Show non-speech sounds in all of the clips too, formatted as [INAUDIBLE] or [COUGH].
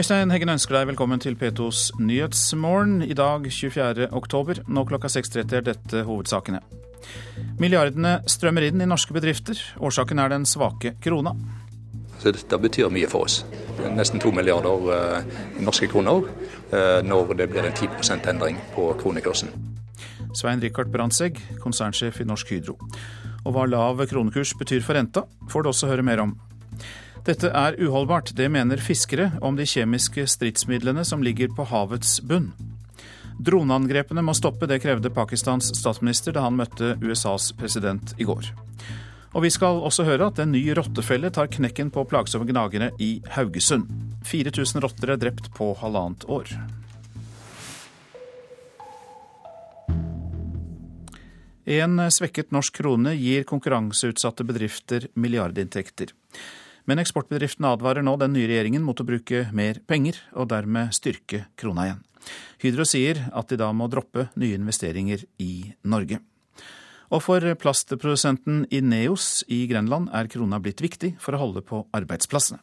Øystein Heggen ønsker deg velkommen til P2s Nyhetsmorgen i dag 24. oktober. Nå klokka 6.30 er dette hovedsakene. Milliardene strømmer inn i norske bedrifter. Årsaken er den svake krona. Så Dette betyr mye for oss. Nesten to milliarder eh, norske kroner eh, når det blir en 10% endring på kronekursen. Svein Rikard Brandtzæg, konsernsjef i Norsk Hydro. Og hva lav kronekurs betyr for renta, får du også høre mer om. Dette er uholdbart, det mener fiskere om de kjemiske stridsmidlene som ligger på havets bunn. Droneangrepene må stoppe, det krevde Pakistans statsminister da han møtte USAs president i går. Og vi skal også høre at en ny rottefelle tar knekken på plagsomme gnagere i Haugesund. 4000 rotter er drept på halvannet år. En svekket norsk krone gir konkurranseutsatte bedrifter milliardinntekter. Men eksportbedriftene advarer nå den nye regjeringen mot å bruke mer penger, og dermed styrke krona igjen. Hydro sier at de da må droppe nye investeringer i Norge. Og for plastprodusenten Ineos i Grenland er krona blitt viktig for å holde på arbeidsplassene.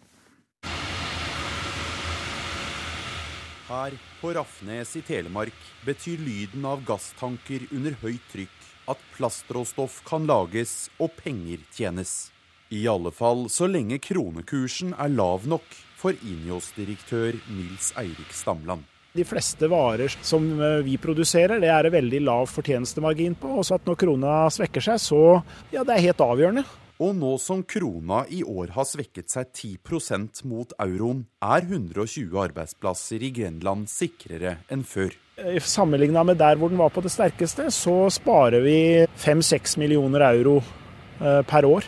Her på Rafnes i Telemark betyr lyden av gasstanker under høyt trykk at plastråstoff kan lages og penger tjenes. I alle fall så lenge kronekursen er lav nok for Inios-direktør Nils Eirik Stamland. De fleste varer som eh, vi produserer, det er det veldig lav fortjenestemargin på. Også at når krona svekker seg, så ja, det er helt avgjørende. Og nå som krona i år har svekket seg 10% mot euroen, er 120 arbeidsplasser i Grenland sikrere enn før. Eh, Sammenligna med der hvor den var på det sterkeste, så sparer vi 5-6 millioner euro eh, per år.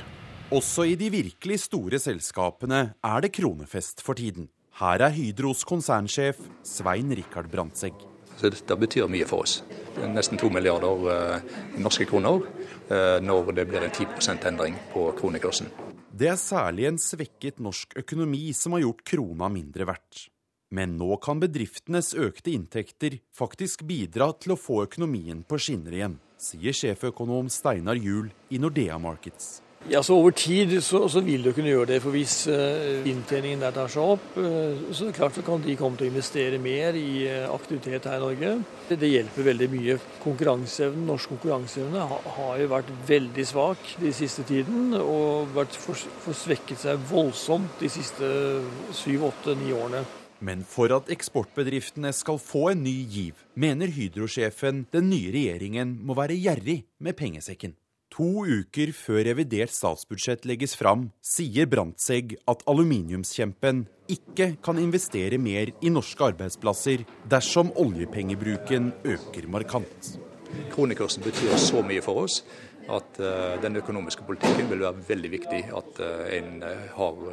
Også i de virkelig store selskapene er det kronefest for tiden. Her er Hydros konsernsjef Svein Rikard Brandtzæg. Så Dette betyr mye for oss. Nesten to milliarder eh, norske kroner eh, når det blir en 10 endring på kronekursen. Det er særlig en svekket norsk økonomi som har gjort krona mindre verdt. Men nå kan bedriftenes økte inntekter faktisk bidra til å få økonomien på skinner igjen, sier sjeføkonom Steinar Juel i Nordea Markets. Ja, så Over tid så, så vil du kunne gjøre det. for Hvis uh, inntjeningen der tar seg opp, uh, så klart så kan de komme til å investere mer i uh, aktivitet her i Norge. Det, det, hjelper veldig mye. Konkurranseevnen, Norsk konkurranseevne ha, har jo vært veldig svak de siste tiden. Og vært for, for svekket seg voldsomt de siste syv, åtte, ni årene. Men for at eksportbedriftene skal få en ny giv, mener Hydro-sjefen den nye regjeringen må være gjerrig med pengesekken. To uker før revidert statsbudsjett legges fram, sier Brandtzæg at aluminiumskjempen ikke kan investere mer i norske arbeidsplasser dersom oljepengebruken øker markant. Kronekursen betyr så mye for oss at uh, den økonomiske politikken vil være veldig viktig at uh, en uh, har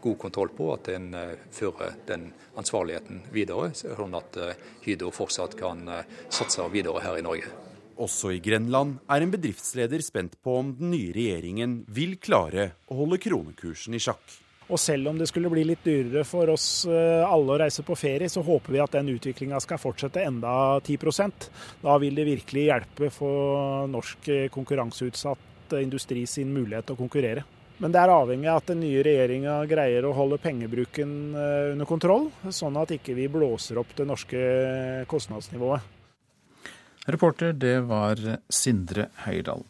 god kontroll på, at en fører den ansvarligheten videre, sånn at Hydro fortsatt kan satse videre her i Norge. Også i Grenland er en bedriftsleder spent på om den nye regjeringen vil klare å holde kronekursen i sjakk. Og selv om det skulle bli litt dyrere for oss eh, alle å reise på ferie, så håper vi at den utviklinga skal fortsette enda 10% Da vil det virkelig hjelpe for norsk eh, konkurranseutsatt industri sin mulighet til å konkurrere. Men det er avhengig av at den nye regjeringa greier å holde pengebruken eh, under kontroll, sånn at ikke vi blåser opp det norske kostnadsnivået. Reporter, det var Sindre Høydahl.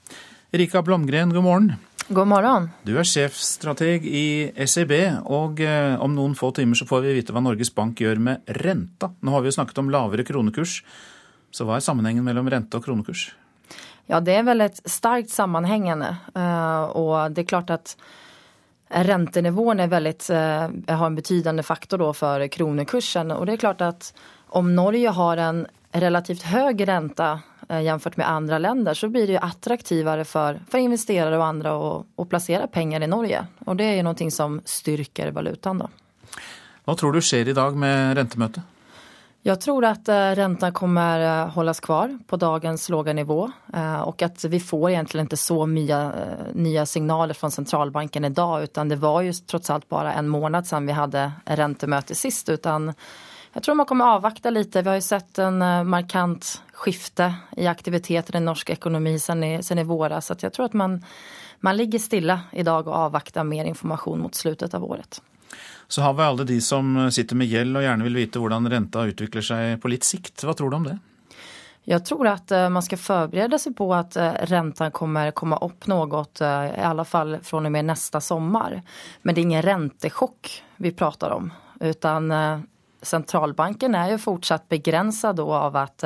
Erika Blomgren, god morgen. God morgen. Du er sjefstrateg i SEB, og eh, om noen få timer så får vi vite hva Norges Bank gjør med renta. Nå har vi jo snakket om lavere kronekurs, så hva er sammenhengen mellom rente og kronekurs? Ja, det er vel et sterkt sammenhengende, eh, og det er klart at rentenivån er veldig, eh, har en betydende faktor for kronekursen. Og det er klart at om Norge har en relativt høy rente eh, jämfört med andre länder så blir det ju attraktivare för, för investerare och andra att, att placera pengar i Norge. Og det er jo noe som styrker valutaen. Då. Hva tror du skjer i dag med rentemøtet? Jeg tror at eh, räntan kommer eh, holdes kvar på dagens låga nivå og at vi får egentlig ikke så mye nye signaler fra sentralbanken i dag utan det var jo trots alt bare en måned siden vi hadde rentemøte sist. utan jeg tror man kommer avvakta litt. Vi har jo sett en eh, markant skifte i aktiviteten i norsk økonomi sen i, sen i våras. Så jeg tror at man, man ligger i dag og avvakter mer informasjon mot slutet av året. Så har vi alle de som sitter med gjeld og gjerne vil vite hvordan renta utvikler seg på litt sikt. Hva tror du om det? Jeg tror at eh, man skal forberede seg på at renta räntan kommer komme opp noe, eh, i alle fall fra og med neste sommer. Men det er ingen rentesjokk vi prater om. Utan sentralbanken er jo fortsatt begrenset av at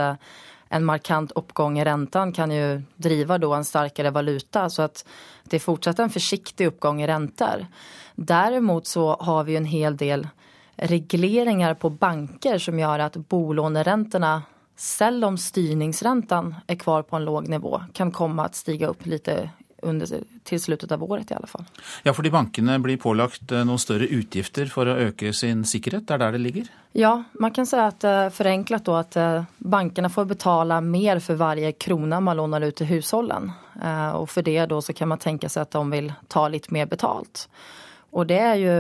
en markant oppgang i räntan kan jo drive en sterkere valuta. Så att det er fortsatt en forsiktig oppgang i räntor. Däremot så har vi en hel del regleringer på banker som gjør at bolåneräntorna selv om styrningsräntan er kvar på en låg nivå kan komme att stiga opp litt under, til slutten av året i alle fall. Ja, fordi bankene blir pålagt eh, noen større utgifter for å øke sin sikkerhet? Det er der det ligger? Ja, man kan si at eh, forenklet da at eh, bankene får betale mer for hver krone man låner ut til husholdene. Og for det da så kan man tenke seg at de vil ta litt mer betalt. Og det, er jo,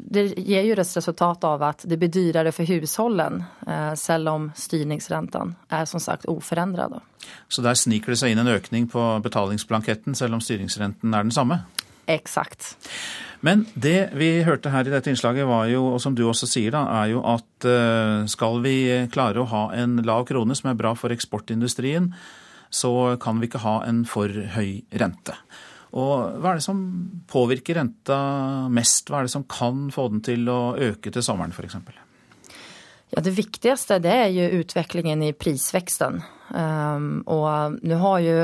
det gir jo et resultat av at det blir dyrere for hushållen eh, selv om styringsrenten er som sagt uforandret. Så der sniker det seg inn en økning på betalingsblanketten, selv om styringsrenten er den samme? Exakt. Men det vi hørte her i dette innslaget var jo, og som du også sier, da, er jo at eh, skal vi klare å ha en lav krone som er bra for eksportindustrien, så kan vi ikke ha en for høy rente. Og hva er det som påvirker renta mest? Hva er det som kan få den til å øke til sommeren f.eks.? Ja, det viktigste det er jo utviklingen i prisveksten. Um, og nå har jo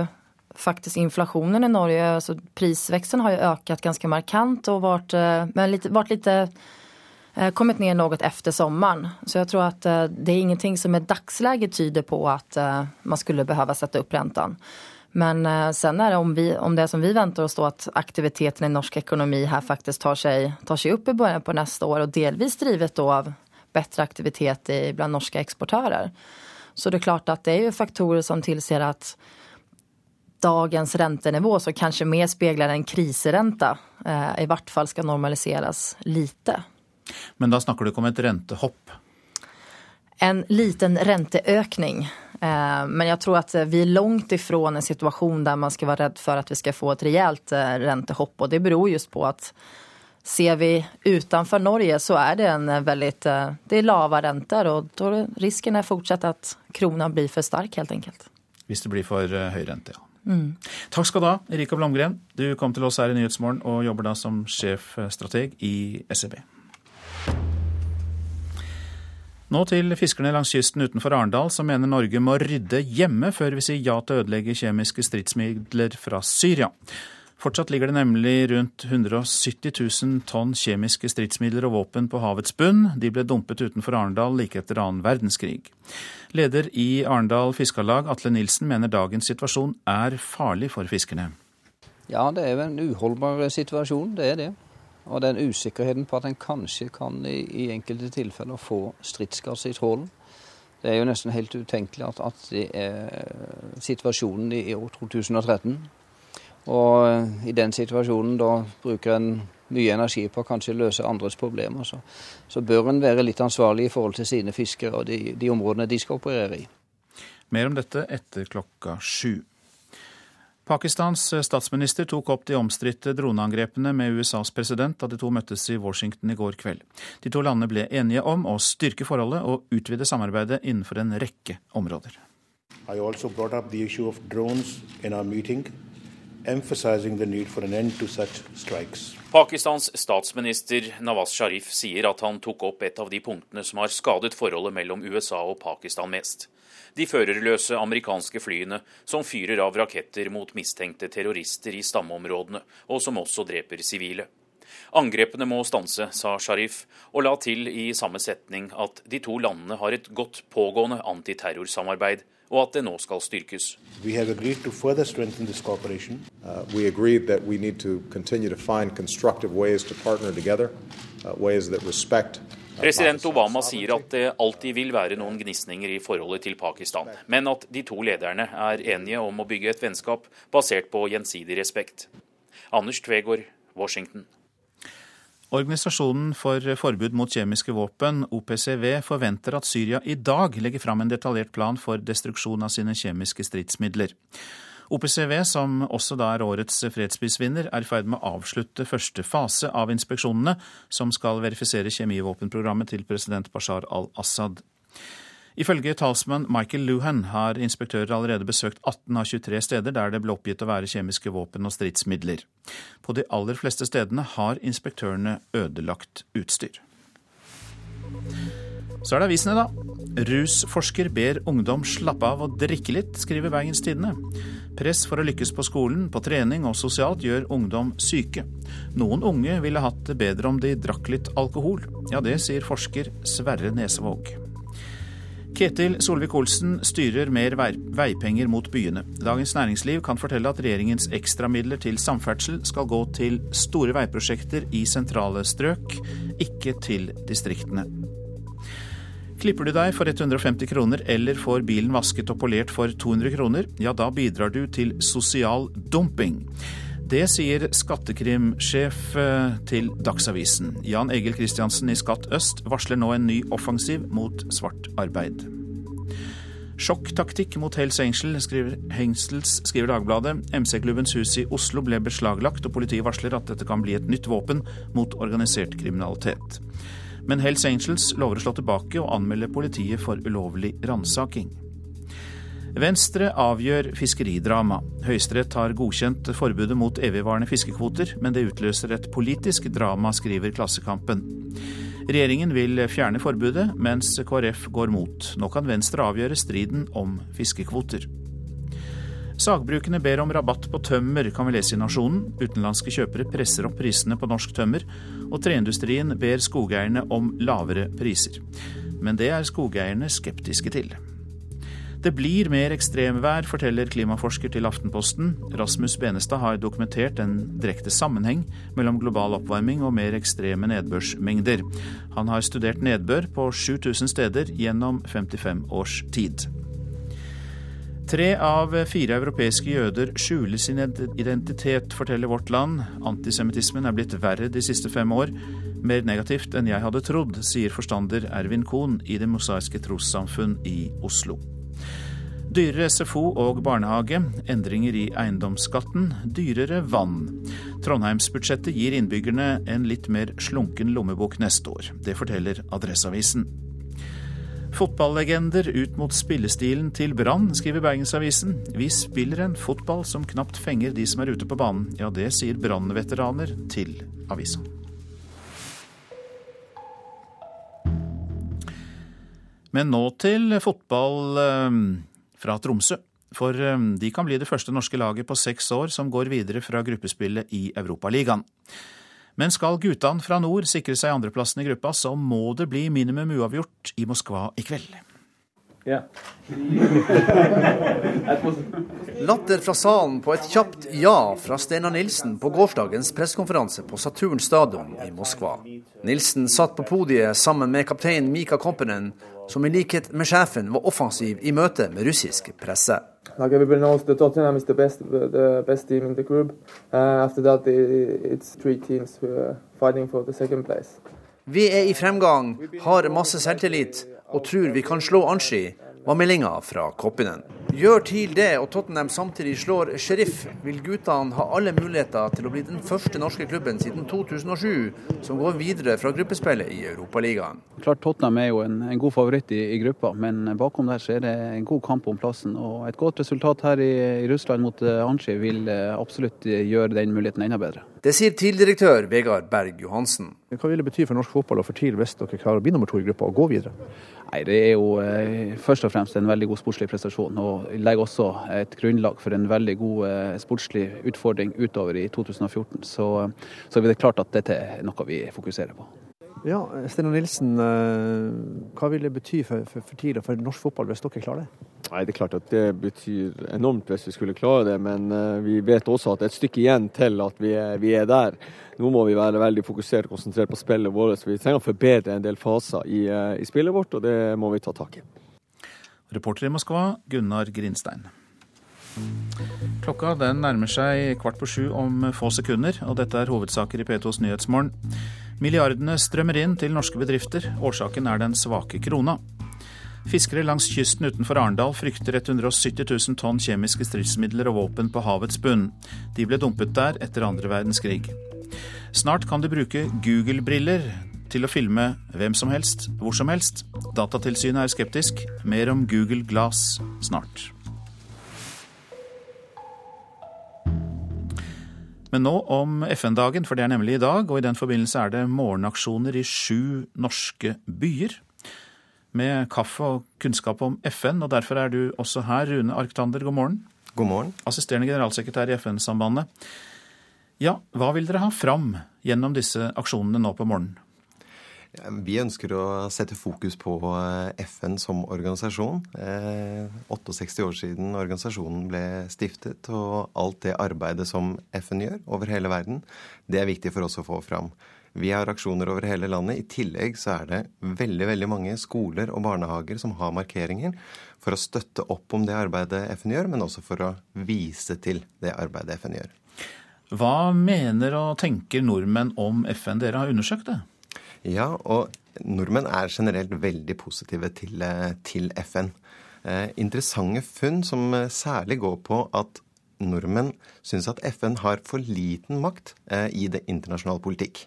faktisk inflasjonen i Norge, altså prisveksten har jo økt ganske markant og vært, eh, men litt, vært litt eh, kommet ned noe etter sommeren. Så jeg tror at eh, det er ingenting som i dagsläget tyder på at man skulle behøve sette opp renten. Men eh, sen er det om, vi, om det som vi venter oss då att aktiviteten i norsk ekonomi her faktisk tar seg tar sig upp i början på neste år og delvis drivet då av bättre aktivitet i, bland norska exportörer. Så det er klart at det er jo faktorer som tilsier at dagens rentenivå, som kanskje mer speglar en kriserenta, eh, i hvert fall skal normaliseres lite. Men da snakker du ikke om et rentehopp? En liten renteøkning. Eh, men jeg tror at vi er langt ifra en situasjon der man skal være redd for at vi skal få et reelt eh, rentehopp. Og det beror just på at ser vi utenfor Norge så er det en veldig det er lave renter. Og risken er fortsatt at krona blir for sterk, helt enkelt. Hvis det blir for eh, høy rente, ja. Mm. Takk skal du ha, Erika Blomgren. Du kom til oss her i Nyhetsmorgen og jobber da som sjefstrateg i SEB. Nå til fiskerne langs kysten utenfor Arendal, som mener Norge må rydde hjemme før vi sier ja til å ødelegge kjemiske stridsmidler fra Syria. Fortsatt ligger det nemlig rundt 170 000 tonn kjemiske stridsmidler og våpen på havets bunn. De ble dumpet utenfor Arendal like etter annen verdenskrig. Leder i Arendal Fiskarlag, Atle Nilsen, mener dagens situasjon er farlig for fiskerne. Ja, det er jo en uholdbar situasjon, det er det. Og den usikkerheten på at en kanskje kan i, i enkelte tilfeller få stridsgass i trålen. Det er jo nesten helt utenkelig at, at det er situasjonen i, år 2013. Og eh, i den situasjonen da bruker en mye energi på å kanskje løse andres problemer, så, så bør en være litt ansvarlig i forhold til sine fiskere og de, de områdene de skal operere i. Mer om dette etter klokka sju. Pakistans eh, statsminister tok opp de omstridte droneangrepene med USAs president da de to møttes i Washington i går kveld. De to landene ble enige om å styrke forholdet og utvide samarbeidet innenfor en rekke områder. Pakistans statsminister Nawaz Sharif sier at han tok opp et av de punktene som har skadet forholdet mellom USA og Pakistan mest de førerløse amerikanske flyene som fyrer av raketter mot mistenkte terrorister i stammeområdene, og som også dreper sivile. Angrepene må stanse, sa Sharif, og la til i samme setning at de to landene har et godt pågående antiterrorsamarbeid, og at det nå skal styrkes. Vi har avtalt å further denne samarbeidet. Vi har we om at vi må fortsette å finne konstruktive måter å samarbeide på, måter som respect President Obama sier at det alltid vil være noen gnisninger i forholdet til Pakistan, men at de to lederne er enige om å bygge et vennskap basert på gjensidig respekt. Anders Tvegård, Washington. Organisasjonen for forbud mot kjemiske våpen, OPCW, forventer at Syria i dag legger fram en detaljert plan for destruksjon av sine kjemiske stridsmidler. OPCW, som også da er årets fredsprisvinner, er i ferd med å avslutte første fase av inspeksjonene som skal verifisere kjemivåpenprogrammet til president Bashar al-Assad. Ifølge talsmann Michael Luhan har inspektører allerede besøkt 18 av 23 steder der det ble oppgitt å være kjemiske våpen og stridsmidler. På de aller fleste stedene har inspektørene ødelagt utstyr. Så er det avisene, da. Rusforsker ber ungdom slappe av og drikke litt, skriver Bergens Tidende. Press for å lykkes på skolen, på trening og sosialt gjør ungdom syke. Noen unge ville hatt det bedre om de drakk litt alkohol. Ja, det sier forsker Sverre Nesvåg. Ketil Solvik-Olsen styrer mer veipenger mot byene. Dagens Næringsliv kan fortelle at regjeringens ekstramidler til samferdsel skal gå til store veiprosjekter i sentrale strøk, ikke til distriktene. Klipper du deg for 150 kroner eller får bilen vasket og polert for 200 kroner, ja da bidrar du til sosial dumping. Det sier skattekrimsjef eh, til Dagsavisen. Jan Egil Kristiansen i Skatt øst varsler nå en ny offensiv mot svart arbeid. Sjokktaktikk mot Hells Angel, skriver, Hengsels, skriver Dagbladet. MC-klubbens hus i Oslo ble beslaglagt, og politiet varsler at dette kan bli et nytt våpen mot organisert kriminalitet. Men Hells Angels lover å slå tilbake og anmelde politiet for ulovlig ransaking. Venstre avgjør fiskeridrama. Høyesterett har godkjent forbudet mot evigvarende fiskekvoter, men det utløser et politisk drama, skriver Klassekampen. Regjeringen vil fjerne forbudet, mens KrF går mot. Nå kan Venstre avgjøre striden om fiskekvoter. Sagbrukene ber om rabatt på tømmer, kan vi lese i Nasjonen. Utenlandske kjøpere presser opp prisene på norsk tømmer, og treindustrien ber skogeierne om lavere priser. Men det er skogeierne skeptiske til. Det blir mer ekstremvær, forteller klimaforsker til Aftenposten. Rasmus Benestad har dokumentert en direkte sammenheng mellom global oppvarming og mer ekstreme nedbørsmengder. Han har studert nedbør på 7000 steder gjennom 55 års tid. Tre av fire europeiske jøder skjuler sin identitet, forteller Vårt Land. Antisemittismen er blitt verre de siste fem år. Mer negativt enn jeg hadde trodd, sier forstander Ervin Kohn i Det mosaiske trossamfunn i Oslo. Dyrere SFO og barnehage, endringer i eiendomsskatten, dyrere vann. Trondheimsbudsjettet gir innbyggerne en litt mer slunken lommebok neste år. Det forteller Adresseavisen. Fotballegender ut mot spillestilen til Brann, skriver Bergensavisen. Vi spiller en fotball som knapt fenger de som er ute på banen. Ja, det sier Brann-veteraner til avisa. Men nå til fotball eh, fra Tromsø. For eh, de kan bli det første norske laget på seks år som går videre fra gruppespillet i Europaligaen. Men skal guttene fra nord sikre seg andreplassen i gruppa, så må det bli minimum uavgjort i Moskva i kveld. Yeah. Latter fra salen på et kjapt ja fra Steinar Nilsen på gårsdagens pressekonferanse på Saturn stadion i Moskva. Nilsen satt på podiet sammen med kaptein Mika Kompenen, som i likhet med sjefen var offensiv i møte med russisk presse. Like everybody knows, the Tottenham is the best, the best team in the group. Uh, after that, it's three teams who are fighting for the second place. Vi er i fremgang, har masse selvtillit og tror vi kan slå Anski, var meldinga fra Koppinen. Gjør TIL det, og Tottenham samtidig slår Sheriff, vil guttene ha alle muligheter til å bli den første norske klubben siden 2007 som går videre fra gruppespillet i Europaligaen. Klart Tottenham er jo en, en god favoritt i, i, gruppa, men bakom der så er det en god kamp om plassen. og Et godt resultat her i, i Russland mot uh, vil uh, absolutt uh, gjøre den muligheten enda bedre. Det sier TIL-direktør Vegard Berg Johansen. Hva vil det bety for norsk fotball og for TIL hvis dere klarer å bli nummer to i gruppa og gå videre? Nei, Det er jo eh, først og fremst en veldig god sportslig prestasjon, og legger også et grunnlag for en veldig god eh, sportslig utfordring utover i 2014. Så, så er det klart at dette er noe vi fokuserer på. Ja, Steinar Nilsen, eh, hva vil det bety for, for, for TIL og for norsk fotball hvis dere klarer det? Nei, Det er klart at det betyr enormt hvis vi skulle klare det, men vi vet også at det er et stykke igjen til at vi er, vi er der. Nå må vi være veldig fokusert og konsentrert på spillet vårt. Vi trenger å forbedre en del faser i, eh, i spillet vårt, og det må vi ta tak i. Reporter i Moskva, Gunnar Grinstein. Klokka den nærmer seg kvart på sju om få sekunder, og dette er hovedsaker i P2s Nyhetsmorgen. Milliardene strømmer inn til norske bedrifter. Årsaken er den svake krona. Fiskere langs kysten utenfor Arendal frykter 170 000 tonn kjemiske stridsmidler og våpen på havets bunn. De ble dumpet der etter andre verdenskrig. Snart kan du bruke Google-briller til å filme hvem som helst, hvor som helst. Datatilsynet er skeptisk. Mer om Google Glass snart. Men nå om FN-dagen, for det er nemlig i dag, og i den forbindelse er det morgenaksjoner i sju norske byer. Med kaffe og kunnskap om FN, og derfor er du også her, Rune Arktander, god morgen. God morgen. Assisterende generalsekretær i FN-sambandet. Ja, hva vil dere ha fram gjennom disse aksjonene nå på morgenen? Vi ønsker å sette fokus på eh, FN som organisasjon. 68 eh, år siden organisasjonen ble stiftet, og alt det arbeidet som FN gjør over hele verden, det er viktig for oss å få fram. Vi har aksjoner over hele landet. I tillegg så er det veldig veldig mange skoler og barnehager som har markeringer for å støtte opp om det arbeidet FN gjør, men også for å vise til det arbeidet FN gjør. Hva mener og tenker nordmenn om FN? Dere har undersøkt det? Ja, og nordmenn er generelt veldig positive til, eh, til FN. Eh, interessante funn som eh, særlig går på at nordmenn syns at FN har for liten makt eh, i det internasjonale politikk.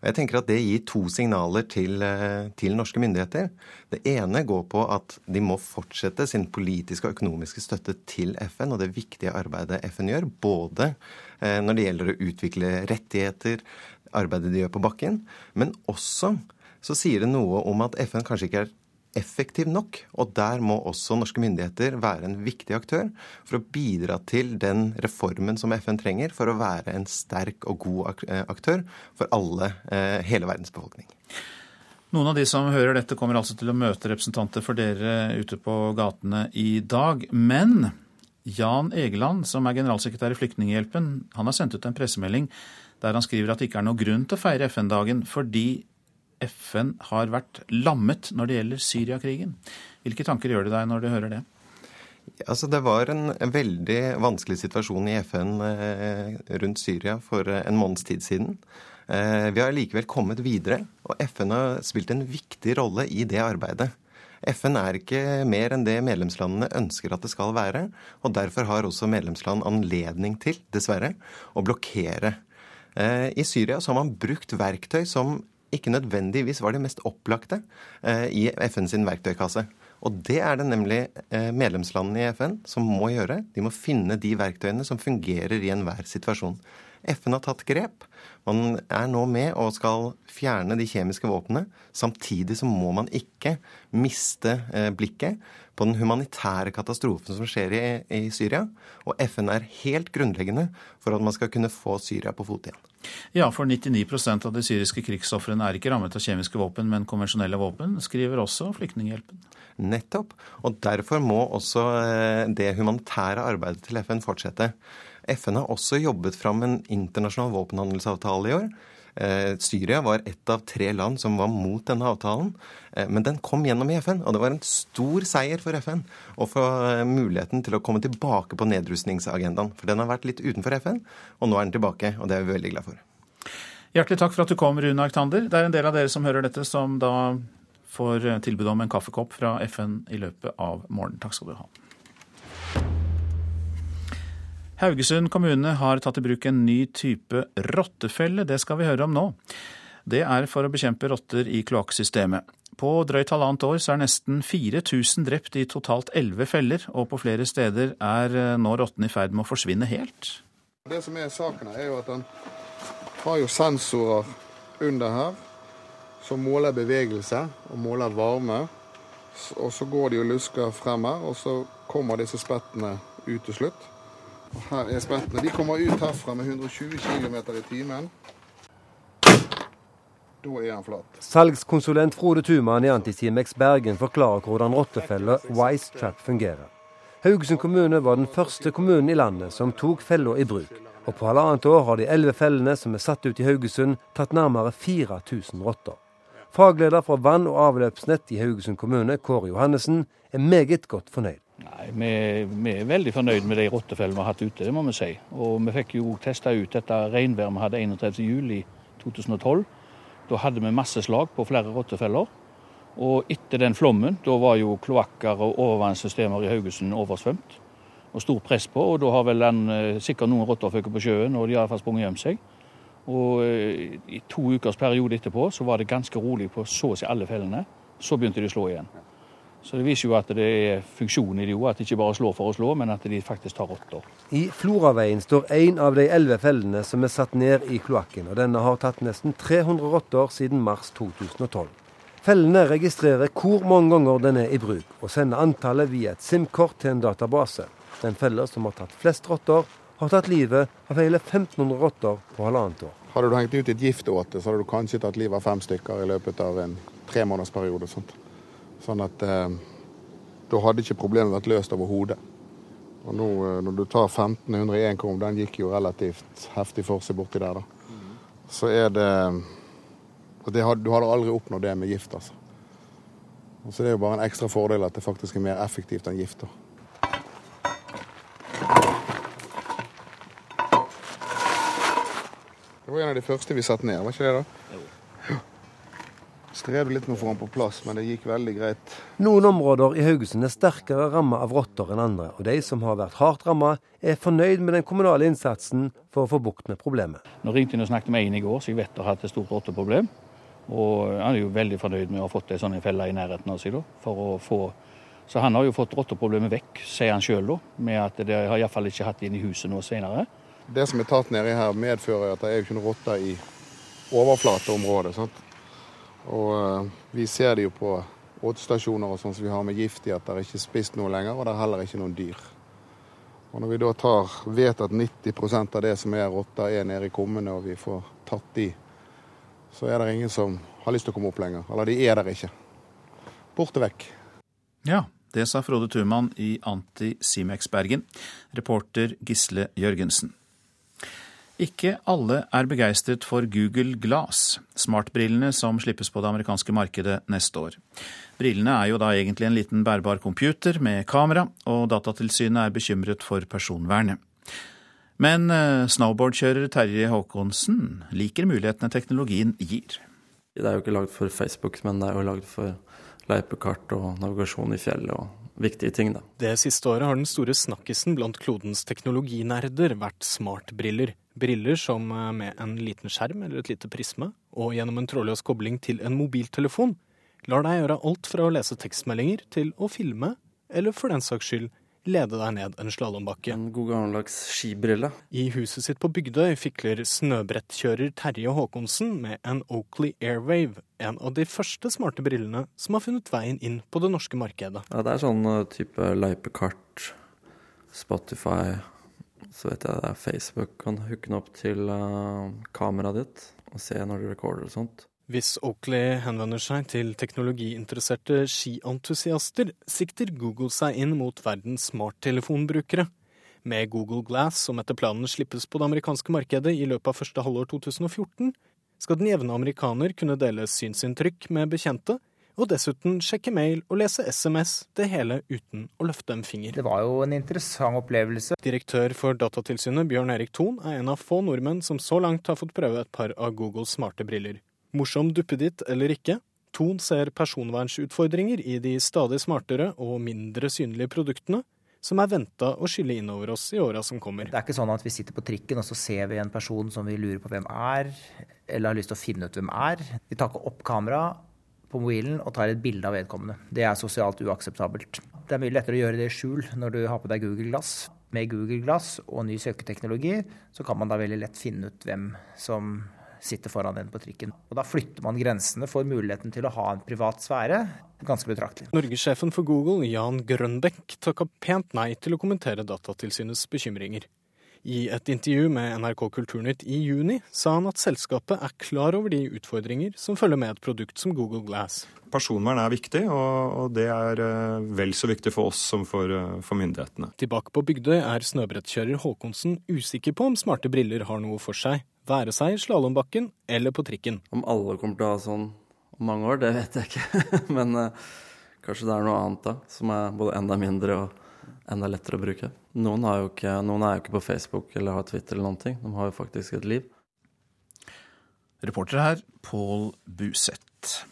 Og jeg tenker at Det gir to signaler til, eh, til, norske myndigheter. Det ene går på at de må fortsette sin politiske og økonomiske støtte til FN og det viktige arbeidet FN gjør. Både når det gjelder å utvikle rettigheter, arbeidet de gjør på bakken. Men også så sier det noe om at FN kanskje ikke er effektiv nok. Og der må også norske myndigheter være en viktig aktør for å bidra til den reformen som FN trenger for å være en sterk og god eh, aktør for alle, eh, hele verdens befolkning. Noen av de som hører dette, kommer altså til å møte representanter for dere ute på gatene i dag. Men Jan Egeland, som er generalsekretær i Flyktninghjelpen, han har sendt ut en pressemelding der han skriver at det ikke er noe grunn til å feire FN-dagen fordi FN har vært lammet når det gjelder Syriakrigen. Hvilke tanker gjør det deg når du hører det? Altså, det var en veldig vanskelig situasjon i FN eh, rundt Syria for eh, en måneds tid siden. Eh, vi har likevel kommet videre, og FN har spilt en viktig rolle i det arbeidet. FN er ikke mer enn det medlemslandene ønsker at det skal være. og Derfor har også medlemsland anledning til, dessverre, å blokkere I Syria så har man brukt verktøy som ikke nødvendigvis var det mest opplagte eh, i FN sin verktøykasse. Og det er det nemlig eh, medlemslandene i FN som må gjøre. De må finne de verktøyene som fungerer i enhver situasjon. FN har tatt grep. Man er nå med og skal fjerne de kjemiske våpnene. Samtidig så må man ikke miste blikket på den humanitære katastrofen som skjer i, i, Syria. Og FN er helt grunnleggende for at man skal kunne få Syria på fot igjen. Ja, for 99% av de syriske krigsofrene er ikke rammet av kjemiske våpen, men konvensjonelle våpen, skriver også Flyktninghjelpen. Nettopp. Og derfor må også eh, det humanitære arbeidet til FN fortsette. FN har også jobbet fram en internasjonal våpenhandelsavtale i år Eh, Syria var ett av tre land som var mot denne avtalen. Eh, men den kom gjennom i FN, og det var en stor seier for FN å få eh, muligheten til å komme tilbake på nedrustningsagendaen. For den har vært litt utenfor FN, og nå er den tilbake, og det er vi veldig glad for. Hjertelig takk for at du kom, Rune Aktander. Det er en del av dere som hører dette, som da får tilbud om en kaffekopp fra FN i løpet av morgenen. Takk skal du ha. Haugesund kommune har tatt i bruk en ny type rottefelle. Det skal vi høre om nå. Det er for å bekjempe rotter i kloakksystemet. På drøyt halvannet år så er nesten 4000 drept i totalt 11 feller, og på flere steder er eh, nå rottene i ferd med å forsvinne helt. Det som er saken her, er jo at den har jo sensorer under her som måler bevegelse og måler varme. Og så går de og lusker frem her, og så kommer disse spettene ut til slutt. Her er spettene. De kommer ut herfra med 120 km i timen. Da er han flat. Salgskonsulent Frode Tuman i Antisimex Bergen forklarer hvordan rottefella Wise Trap fungerer. Haugesund kommune var den første kommunen i landet som tok fella i bruk. Og på halvannet år har de elleve fellene som er satt ut i Haugesund, tatt nærmere 4000 rotter. Fagleder for vann- og avløpsnett i Haugesund kommune, Kåre Johannessen, er meget godt fornøyd. Nei, vi, vi, er veldig fornøyd med de rottefellene vi har hatt ute, det må vi si. Og vi fikk jo testa ut dette regnværet vi hadde 31.07.2012. Da hadde vi masse slag på flere rottefeller. Og etter den flommen, da var jo kloakker og overvannssystemer i Haugesund oversvømt. Og stort press på, og da har vel den, eh, sikkert noen rotter føket på sjøen, og de har iallfall sprunget hjem seg. Og eh, i to ukers periode etterpå så var det ganske rolig på så å si alle fellene. Så begynte de å slå igjen. Så det viser jo at det er funksjon i det òg, at de ikke bare slår for å slå, men at de faktisk tar rotter. I Floraveien står én av de elleve fellene som er satt ned i kloakken, og denne har tatt nesten 300 rotter siden mars 2012. Fellene registrerer hvor mange ganger den er i bruk, og sender antallet via et SIM-kort til en database. Den fella som har tatt flest rotter, har tatt livet av hele 1500 rotter på halvannet år. Hadde du hengt ut et giftåte, så hadde du kanskje tatt livet av fem stykker i løpet av en tremånedersperiode. Sånt. Sånn at eh, da hadde ikke problemet vært løst overhodet. Og nå eh, når du tar 1500 i én krom, den gikk jo relativt heftig for seg borti der, da. Så er det det, du hadde aldri oppnådd det med gift, altså. Og så Det er jo bare en ekstra fordel at det faktisk er mer effektivt enn gift. da. Det var en av de første vi satte ned, var ikke det? da? Jo. Strevde litt med å få den på plass, men det gikk veldig greit. Noen områder i Haugesund er sterkere rammet av rotter enn andre, og de som har vært hardt rammet, er fornøyd med den kommunale innsatsen for å få bukt med problemet. Nå ringte jeg og snakket med en i går, så jeg vet har hatt et stort rotteproblem. Og han er jo veldig fornøyd med å ha fått ei sånn felle i nærheten av seg. da, for å få... Så han har jo fått rotteproblemet vekk, sier han sjøl, med at det har iallfall ikke hatt det inn i huset nå senere. Det som er tatt nedi her, medfører at det er jo ikke noen rotter i overflateområdet. sant? Og uh, vi ser det jo på åtestasjoner og sånn som vi har med gift i, at det er ikke spist noe lenger, og det er heller ikke noen dyr. Og Når vi da tar, vet at 90% av det som er rotter, er nede i kummene, og vi får tatt de så er det ingen som har lyst til å komme opp lenger. Eller de er der ikke. Borte vekk. Ja, det sa Frode Thumann i Anti-Simex Bergen. Reporter Gisle Jørgensen. Ikke alle er begeistret for Google Glass, smartbrillene som slippes på det amerikanske markedet neste år. Brillene er jo da egentlig en liten bærbar computer med kamera, og Datatilsynet er bekymret for personvernet. Men eh, snowboardkjører Terje Håkonsen liker mulighetene teknologien gir. Det er jo ikke lagd for Facebook, men det er jo lagd for løypekart og navigasjon i fjellet og viktige ting, da. Det siste året har den store snakkisen blant klodens teknologinerder vært smartbriller. Briller som eh, med en liten skjerm eller et lite prisme, og gjennom en trådløs kobling til en mobiltelefon, lar deg gjøre alt fra å lese tekstmeldinger til å filme, eller for den saks skyld lede deg ned en slalåmbakke. En god gammeldags skibrille. I huset sitt på Bygdøy fikler snøbrettkjører Terje Håkonsen med en Oakley Airwave, en av de første smarte brillene som har funnet veien inn på det norske markedet. Ja, Det er sånn uh, type løypekart, Spotify, så vet jeg det er Facebook. Kan hooke den opp til uh, kameraet ditt og se når du recorder og sånt. Hvis Oakley henvender seg til teknologiinteresserte skientusiaster, sikter Google seg inn mot verdens smarttelefonbrukere. Med Google Glass, som etter planen slippes på det amerikanske markedet i løpet av første halvår 2014, skal den jevne amerikaner kunne dele synsinntrykk med bekjente, og dessuten sjekke mail og lese SMS, det hele uten å løfte en finger. Det var jo en interessant opplevelse. Direktør for Datatilsynet, Bjørn Erik Thon, er en av få nordmenn som så langt har fått prøve et par av Googles smarte briller. Morsom duppeditt eller ikke, Thon ser personvernsutfordringer i de stadig smartere og mindre synlige produktene, som er venta å skylle innover oss i åra som kommer. Det er ikke sånn at vi sitter på trikken og så ser vi en person som vi lurer på hvem er, eller har lyst til å finne ut hvem er. Vi tar ikke opp kamera på mobilen og tar et bilde av vedkommende. Det er sosialt uakseptabelt. Det er mye lettere å gjøre det i skjul når du har på deg Google Glass. Med Google Glass og ny søketeknologi så kan man da veldig lett finne ut hvem som sitter foran en på trikken. Og Da flytter man grensene for muligheten til å ha en privat sfære ganske betraktelig. Norgessjefen for Google, Jan Grønbekk, takka pent nei til å kommentere Datatilsynets bekymringer. I et intervju med NRK Kulturnytt i juni sa han at selskapet er klar over de utfordringer som følger med et produkt som Google Glass. Personvern er viktig, og det er eh, vel så viktig for oss som for, eh, for myndighetene. Tilbake på Bygdøy er snøbrettkjører Håkonsen usikker på om smarte briller har noe for seg, være seg i slalåmbakken eller på trikken. Om alle kommer til å ha sånn om mange år, det vet jeg ikke. [LAUGHS] Men eh, kanskje det er noe annet da, som er både enda mindre og enda lettere å bruke. Noen, jo ikke, noen er jo ikke på Facebook eller har Twitter eller noen ting. De har jo faktisk et liv. Reporter her, Pål Buseth.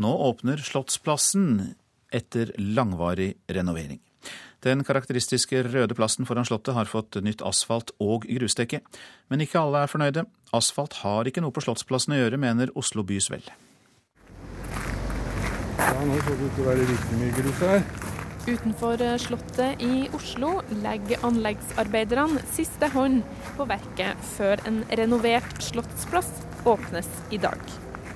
Nå åpner Slottsplassen etter langvarig renovering. Den karakteristiske røde plassen foran Slottet har fått nytt asfalt og grusdekke. Men ikke alle er fornøyde. Asfalt har ikke noe på Slottsplassen å gjøre, mener Oslo Bys Vel. Ja, nå så det ut til å være riktig mye grus her. Utenfor Slottet i Oslo legger anleggsarbeiderne siste hånd på verket før en renovert slottsplass åpnes i dag.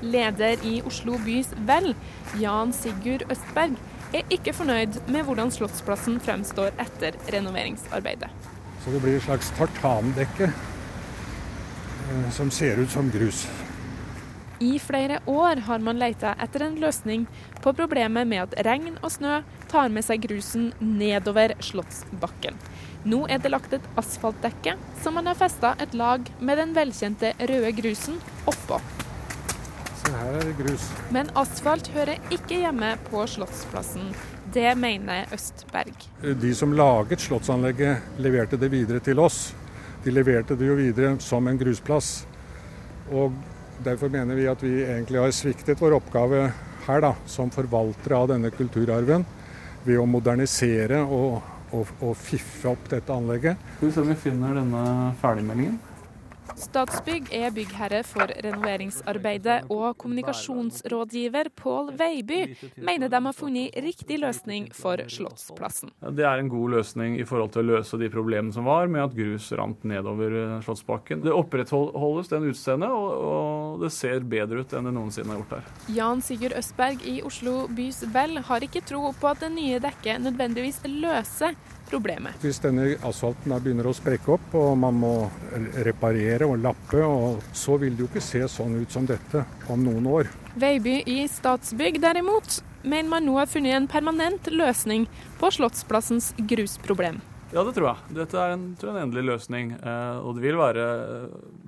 Leder i Oslo Bys Vel, Jan Sigurd Østberg, er ikke fornøyd med hvordan Slottsplassen fremstår etter renoveringsarbeidet. Så det blir et slags tartandekke eh, som ser ut som grus. I flere år har man leita etter en løsning på problemet med at regn og snø tar med seg grusen nedover Slottsbakken. Nå er det lagt et asfaltdekke som man har festa et lag med den velkjente røde grusen oppå. Se her er det grus. Men asfalt hører ikke hjemme på Slottsplassen. Det mener Østberg. De som laget Slottsanlegget, leverte det videre til oss. De leverte det jo videre som en grusplass. Og Derfor mener vi at vi egentlig har sviktet vår oppgave her, da, som forvaltere av denne kulturarven, ved å modernisere og, og, og fiffe opp dette anlegget. Skal vi se om vi finner denne ferdigmeldingen. Statsbygg er byggherre for renoveringsarbeidet, og kommunikasjonsrådgiver Pål Veiby mener de har funnet riktig løsning for Slottsplassen. Det er en god løsning i forhold til å løse de problemene som var med at grus rant nedover eh, Slottsbakken. Det opprettholdes den utseendet, og det ser bedre ut enn det noensinne har gjort her. Jan Sigurd Østberg i Oslo Bys Vel har ikke tro på at det nye dekket nødvendigvis løser problemet. Hvis denne asfalten begynner å sprekke opp og man må reparere og lappe, og så vil det jo ikke se sånn ut som dette om noen år. Veiby i Statsbygg derimot mener man nå har funnet en permanent løsning på Slottsplassens grusproblem. Ja, det tror jeg. Dette er en, tror jeg, en endelig løsning. Eh, og det vil være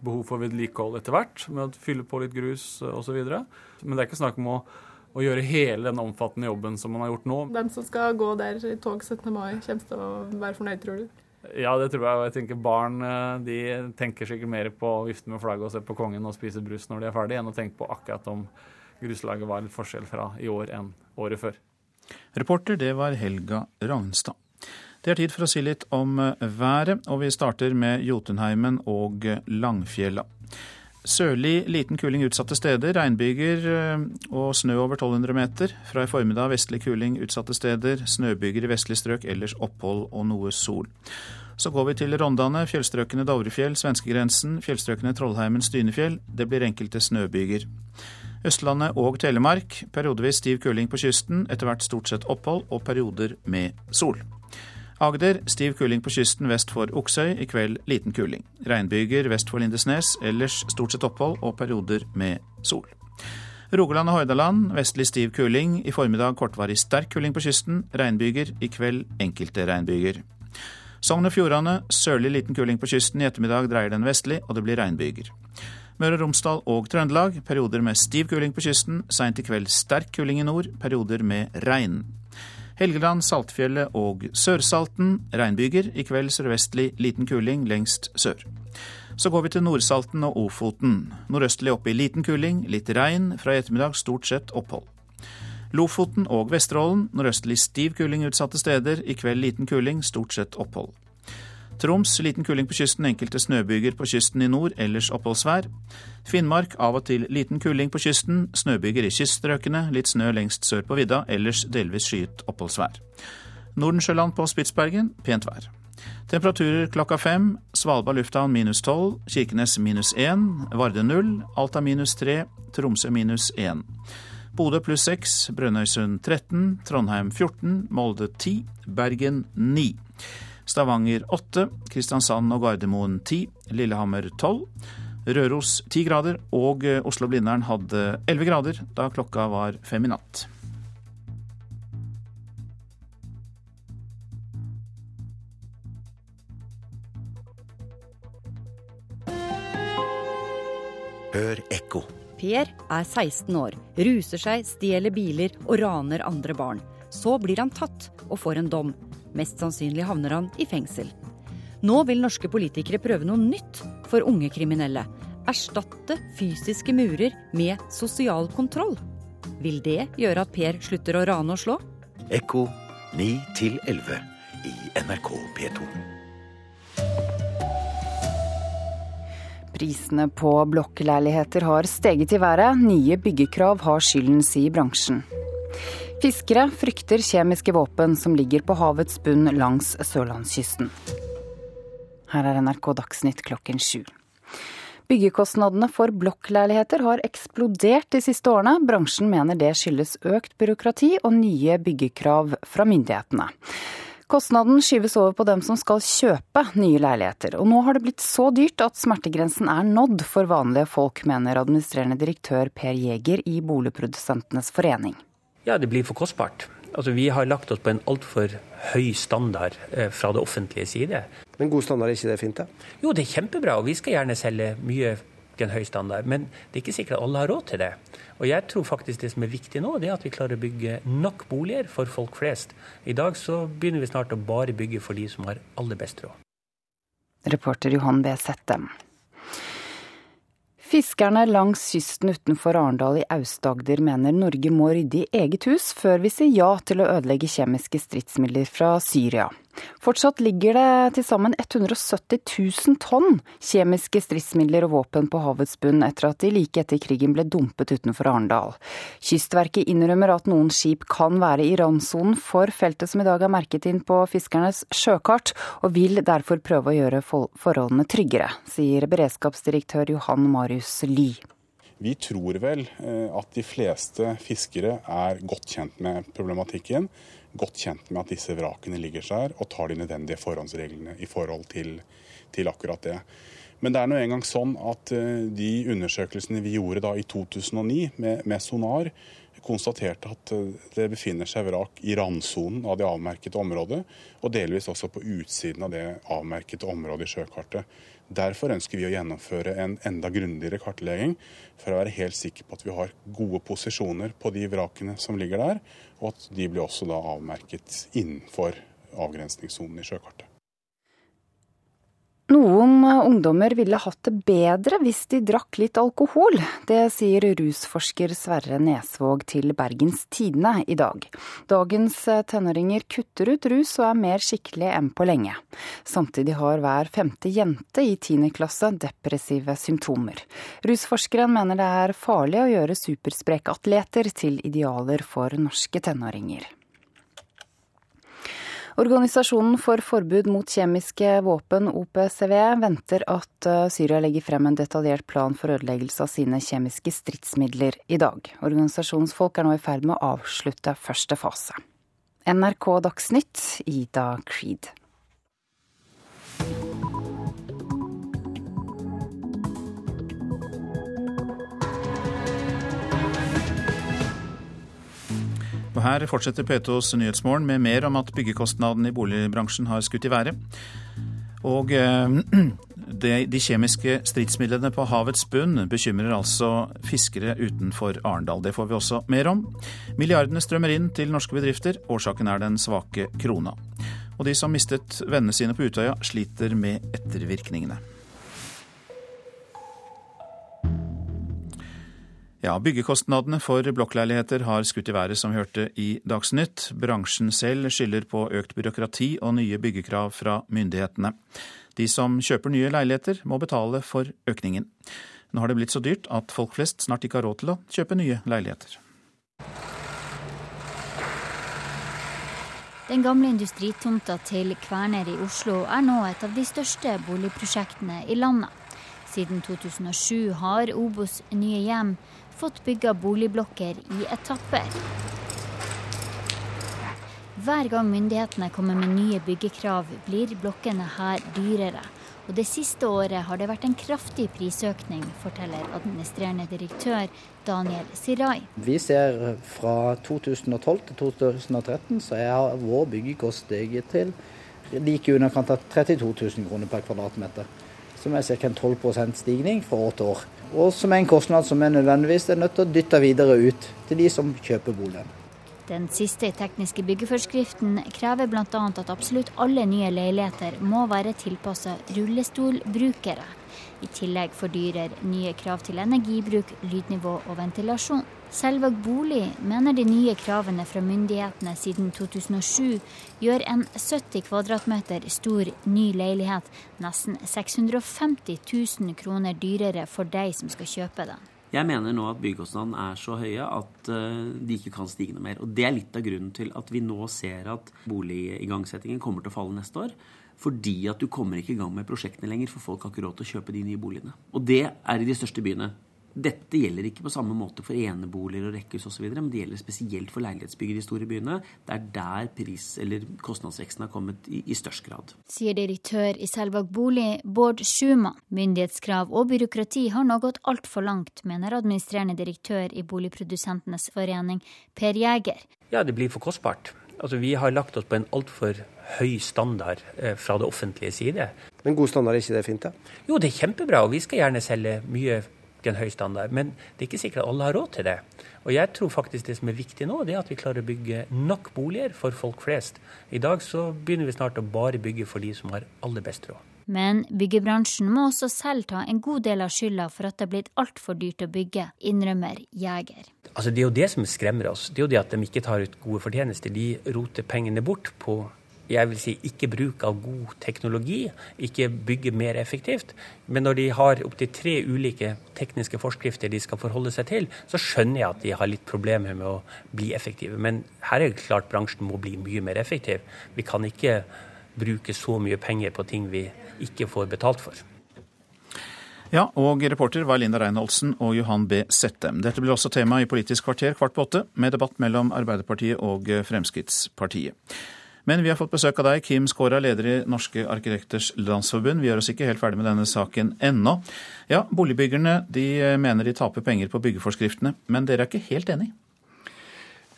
behov for vedlikehold etter hvert, med å fylle på litt grus osv. Men det er ikke snakk om å å gjøre hele den omfattende jobben som man har gjort nå. Hvem som skal gå der i tog 17. mai, kommer til å være fornøyd, tror du? Ja, det tror jeg. Og jeg tenker Barn eh, de tenker sikkert mer på å vifte med flagget og se på kongen og spise brus når de er ferdig, enn å tenke på akkurat om gruslaget var litt forskjell fra i år enn året før. Reporter, det var Helga Ragnstad. Det er tid for å si litt om eh, været, og vi starter med Jotunheimen og Langfjella. Sørlig liten kuling utsatte steder, regnbyger eh, og snø over 1200 meter. Fra i formiddag vestlig kuling utsatte steder, snøbyger i vestlig strøk, ellers opphold og noe sol. Så går vi til Rondane, fjellstrøkene Dovrefjell, svenskegrensen, fjellstrøkene Trollheimen, Stynefjell. Det blir enkelte snøbyger. Østlandet og Telemark, periodevis stiv kuling på kysten, etter hvert stort sett opphold og perioder med sol. Agder stiv kuling på kysten vest for Oksøy, i kveld liten kuling. Regnbyger vest for Lindesnes, ellers stort sett opphold og perioder med sol. Rogaland og Hordaland vestlig stiv kuling, i formiddag kortvarig sterk kuling på kysten. Regnbyger, i kveld enkelte regnbyger. Sogn og Fjordane sørlig liten kuling på kysten, i ettermiddag dreier den vestlig, og det blir regnbyger. Møre og Romsdal og Trøndelag perioder med stiv kuling på kysten, seint i kveld sterk kuling i nord, perioder med regn. Helgeland, Saltfjellet og Sørsalten regnbyger. I kveld sørvestlig liten kuling lengst sør. Så går vi til Nordsalten og Ofoten. Nordøstlig oppe i liten kuling, litt regn. Fra i ettermiddag stort sett opphold. Lofoten og Vesterålen nordøstlig stiv kuling utsatte steder. I kveld liten kuling, stort sett opphold. Troms liten kuling på kysten, enkelte snøbyger på kysten i nord, ellers oppholdsvær. Finnmark av og til liten kuling på kysten, snøbyger i kyststrøkene, litt snø lengst sør på vidda, ellers delvis skyet oppholdsvær. Nordensjøland på Spitsbergen pent vær. Temperaturer klokka fem. Svalbard lufthavn minus tolv, Kirkenes minus én, Varde null, Alta minus tre, Tromsø minus én. Bodø pluss seks, Brønnøysund 13, Trondheim 14, Molde 10, Bergen 9. Stavanger 8, Kristiansand og Gardermoen 10, Lillehammer 12, Røros 10 grader, og Oslo-Blindern hadde 11 grader da klokka var fem i natt. Hør ekko. Per er 16 år, ruser seg, stjeler biler og raner andre barn. Så blir han tatt og får en dom. Mest sannsynlig havner han i fengsel. Nå vil norske politikere prøve noe nytt for unge kriminelle. Erstatte fysiske murer med sosial kontroll. Vil det gjøre at Per slutter å rane og slå? Ekko 9 11 i NRK P2. Prisene på blokkleiligheter har steget i været. Nye byggekrav har skylden, sier bransjen. Fiskere frykter kjemiske våpen som ligger på havets bunn langs sørlandskysten. Her er NRK Dagsnytt klokken sju. Byggekostnadene for blokkleiligheter har eksplodert de siste årene. Bransjen mener det skyldes økt byråkrati og nye byggekrav fra myndighetene. Kostnaden skyves over på dem som skal kjøpe nye leiligheter. Og nå har det blitt så dyrt at smertegrensen er nådd for vanlige folk, mener administrerende direktør Per Jæger i Boligprodusentenes forening. Ja, det blir for kostbart. Altså, vi har lagt oss på en altfor høy standard eh, fra det offentlige side. Men god standard, er ikke det fint? da? Jo, det er kjempebra, og vi skal gjerne selge mye til en høy standard. Men det er ikke sikkert at alle har råd til det. Og jeg tror faktisk det som er viktig nå, det er at vi klarer å bygge nok boliger for folk flest. I dag så begynner vi snart å bare bygge for de som har aller best råd. Reporter Johan B. Settem. Fiskerne langs kysten utenfor Arendal i Aust-Agder mener Norge må rydde i eget hus før vi sier ja til å ødelegge kjemiske stridsmidler fra Syria. Fortsatt ligger det til sammen 170 000 tonn kjemiske stridsmidler og våpen på havets bunn etter at de like etter krigen ble dumpet utenfor Arendal. Kystverket innrømmer at noen skip kan være i randsonen for feltet som i dag er merket inn på fiskernes sjøkart, og vil derfor prøve å gjøre forholdene tryggere, sier beredskapsdirektør Johan Marius Ly. Vi tror vel eh, at de fleste fiskere er godt kjent med problematikken godt kjent med at disse vrakene ligger der, og tar de nødvendige forhåndsreglene i forhold til, til akkurat det. Men det er nå engang sånn at eh, de undersøkelsene vi gjorde da i 2009 med, med sonar, konstaterte at eh, det befinner seg vrak i randsonen av det avmerkede området, og delvis også på utsiden av det avmerkede området i sjøkartet. Derfor ønsker vi å gjennomføre en enda grundigere kartlegging, for å være helt sikre på at vi har gode posisjoner på de vrakene som ligger der, og at de blir også da avmerket innenfor avgrensningssonen i sjøkartet. Noen ungdommer ville hatt det bedre hvis de drakk litt alkohol. Det sier rusforsker Sverre Nesvåg til Bergens Tidende i dag. Dagens tenåringer kutter ut rus og er mer skikkelige enn på lenge. Samtidig har hver femte jente i tiende klasse depressive symptomer. Rusforskeren mener det er farlig å gjøre superspreke atleter til idealer for norske tenåringer. Organisasjonen for forbud mot kjemiske våpen, OPCW, venter at eh, Syria legger frem en detaljert plan for ødeleggelse av sine kjemiske stridsmidler i dag. Organisasjonens folk er nå i ferd med å avslutte første fase. NRK Dagsnytt, Ida Creed. Og her fortsetter P2s Nyhetsmorgen med mer om at byggekostnadene i boligbransjen har skutt i været. Og eh, [CLEARS THROAT] de kjemiske stridsmidlene på havets bunn bekymrer altså fiskere utenfor Arendal. Det får vi også mer om. Milliardene strømmer inn til norske bedrifter. Årsaken er den svake krona. Og de som mistet vennene sine på Utøya, sliter med ettervirkningene. Ja, Byggekostnadene for blokkleiligheter har skutt i været, som vi hørte i Dagsnytt. Bransjen selv skylder på økt byråkrati og nye byggekrav fra myndighetene. De som kjøper nye leiligheter, må betale for økningen. Nå har det blitt så dyrt at folk flest snart ikke har råd til å kjøpe nye leiligheter. Den gamle industritomta til Kverner i Oslo er nå et av de største boligprosjektene i landet. Siden 2007 har Obos nye hjem fått bygga boligblokker i etapper. Hver gang myndighetene kommer med nye byggekrav, blir blokkene her dyrere. Og det siste året har det vært en kraftig prisøkning, forteller administrerende direktør Daniel Sirai. Vi ser fra 2012 til 2013 så er vår byggekost steget til like underkant av 32 000 kroner per kvadratmeter. Som er ca. en 12% stigning fra år til år og som er en kostnad som er nødvendigvis er nødt til å dytte videre ut til de som kjøper boligen. Den siste tekniske byggeforskriften krever bl.a. at absolutt alle nye leiligheter må være tilpassa rullestolbrukere. I tillegg fordyrer nye krav til energibruk, lydnivå og ventilasjon. Selvåg Bolig mener de nye kravene fra myndighetene siden 2007 gjør en 70 kvadratmeter stor ny leilighet nesten 650 000 kroner dyrere for deg som skal kjøpe den. Jeg mener nå at byggekostnadene er så høye at eh, de ikke kan stige noe mer. Og Det er litt av grunnen til at vi nå ser at boligigangsettingen kommer til å falle neste år. Fordi at du kommer ikke i gang med prosjektene lenger, for folk har ikke råd til å kjøpe de nye boligene. Og det er i de største byene. Dette gjelder ikke på samme måte for eneboliger og rekkehus osv., men det gjelder spesielt for leilighetsbygg i de store byene. Det er der pris- eller kostnadsveksten har kommet i, i størst grad. Sier direktør i Selvåg Bolig, Bård Schuma. Myndighetskrav og byråkrati har nå gått altfor langt, mener administrerende direktør i Boligprodusentenes forening, Per Jæger. Ja, det blir for kostbart. Altså, Vi har lagt oss på en altfor høy standard eh, fra det offentlige side. Men god standard er ikke det fint? da? Jo, det er kjempebra, og vi skal gjerne selge mye en høy standard. Men det er ikke sikkert at alle har råd til det. Og jeg tror faktisk det som er viktig nå, det er at vi klarer å bygge nok boliger for folk flest. I dag så begynner vi snart å bare bygge for de som har aller best råd. Men byggebransjen må også selv ta en god del av skylda for at det er blitt altfor dyrt å bygge, innrømmer Jeger. Altså Det er jo det som skremmer oss. Det er jo det at de ikke tar ut gode fortjenester. De roter pengene bort på jeg vil si ikke bruk av god teknologi, ikke bygge mer effektivt. Men når de har opptil tre ulike tekniske forskrifter de skal forholde seg til, så skjønner jeg at de har litt problemer med å bli effektive. Men her er det klart bransjen må bli mye mer effektiv. Vi kan ikke bruke så mye penger på ting vi ikke får betalt for. Ja, og reporter var Linda Reinholdsen og Johan B. Settem. Dette blir også tema i Politisk kvarter kvart på åtte, med debatt mellom Arbeiderpartiet og Fremskrittspartiet. Men vi har fått besøk av deg, Kim Skåra, leder i Norske arkitekters landsforbund. Vi gjør oss ikke helt ferdig med denne saken ennå. Ja, Boligbyggerne de mener de taper penger på byggeforskriftene, men dere er ikke helt enig?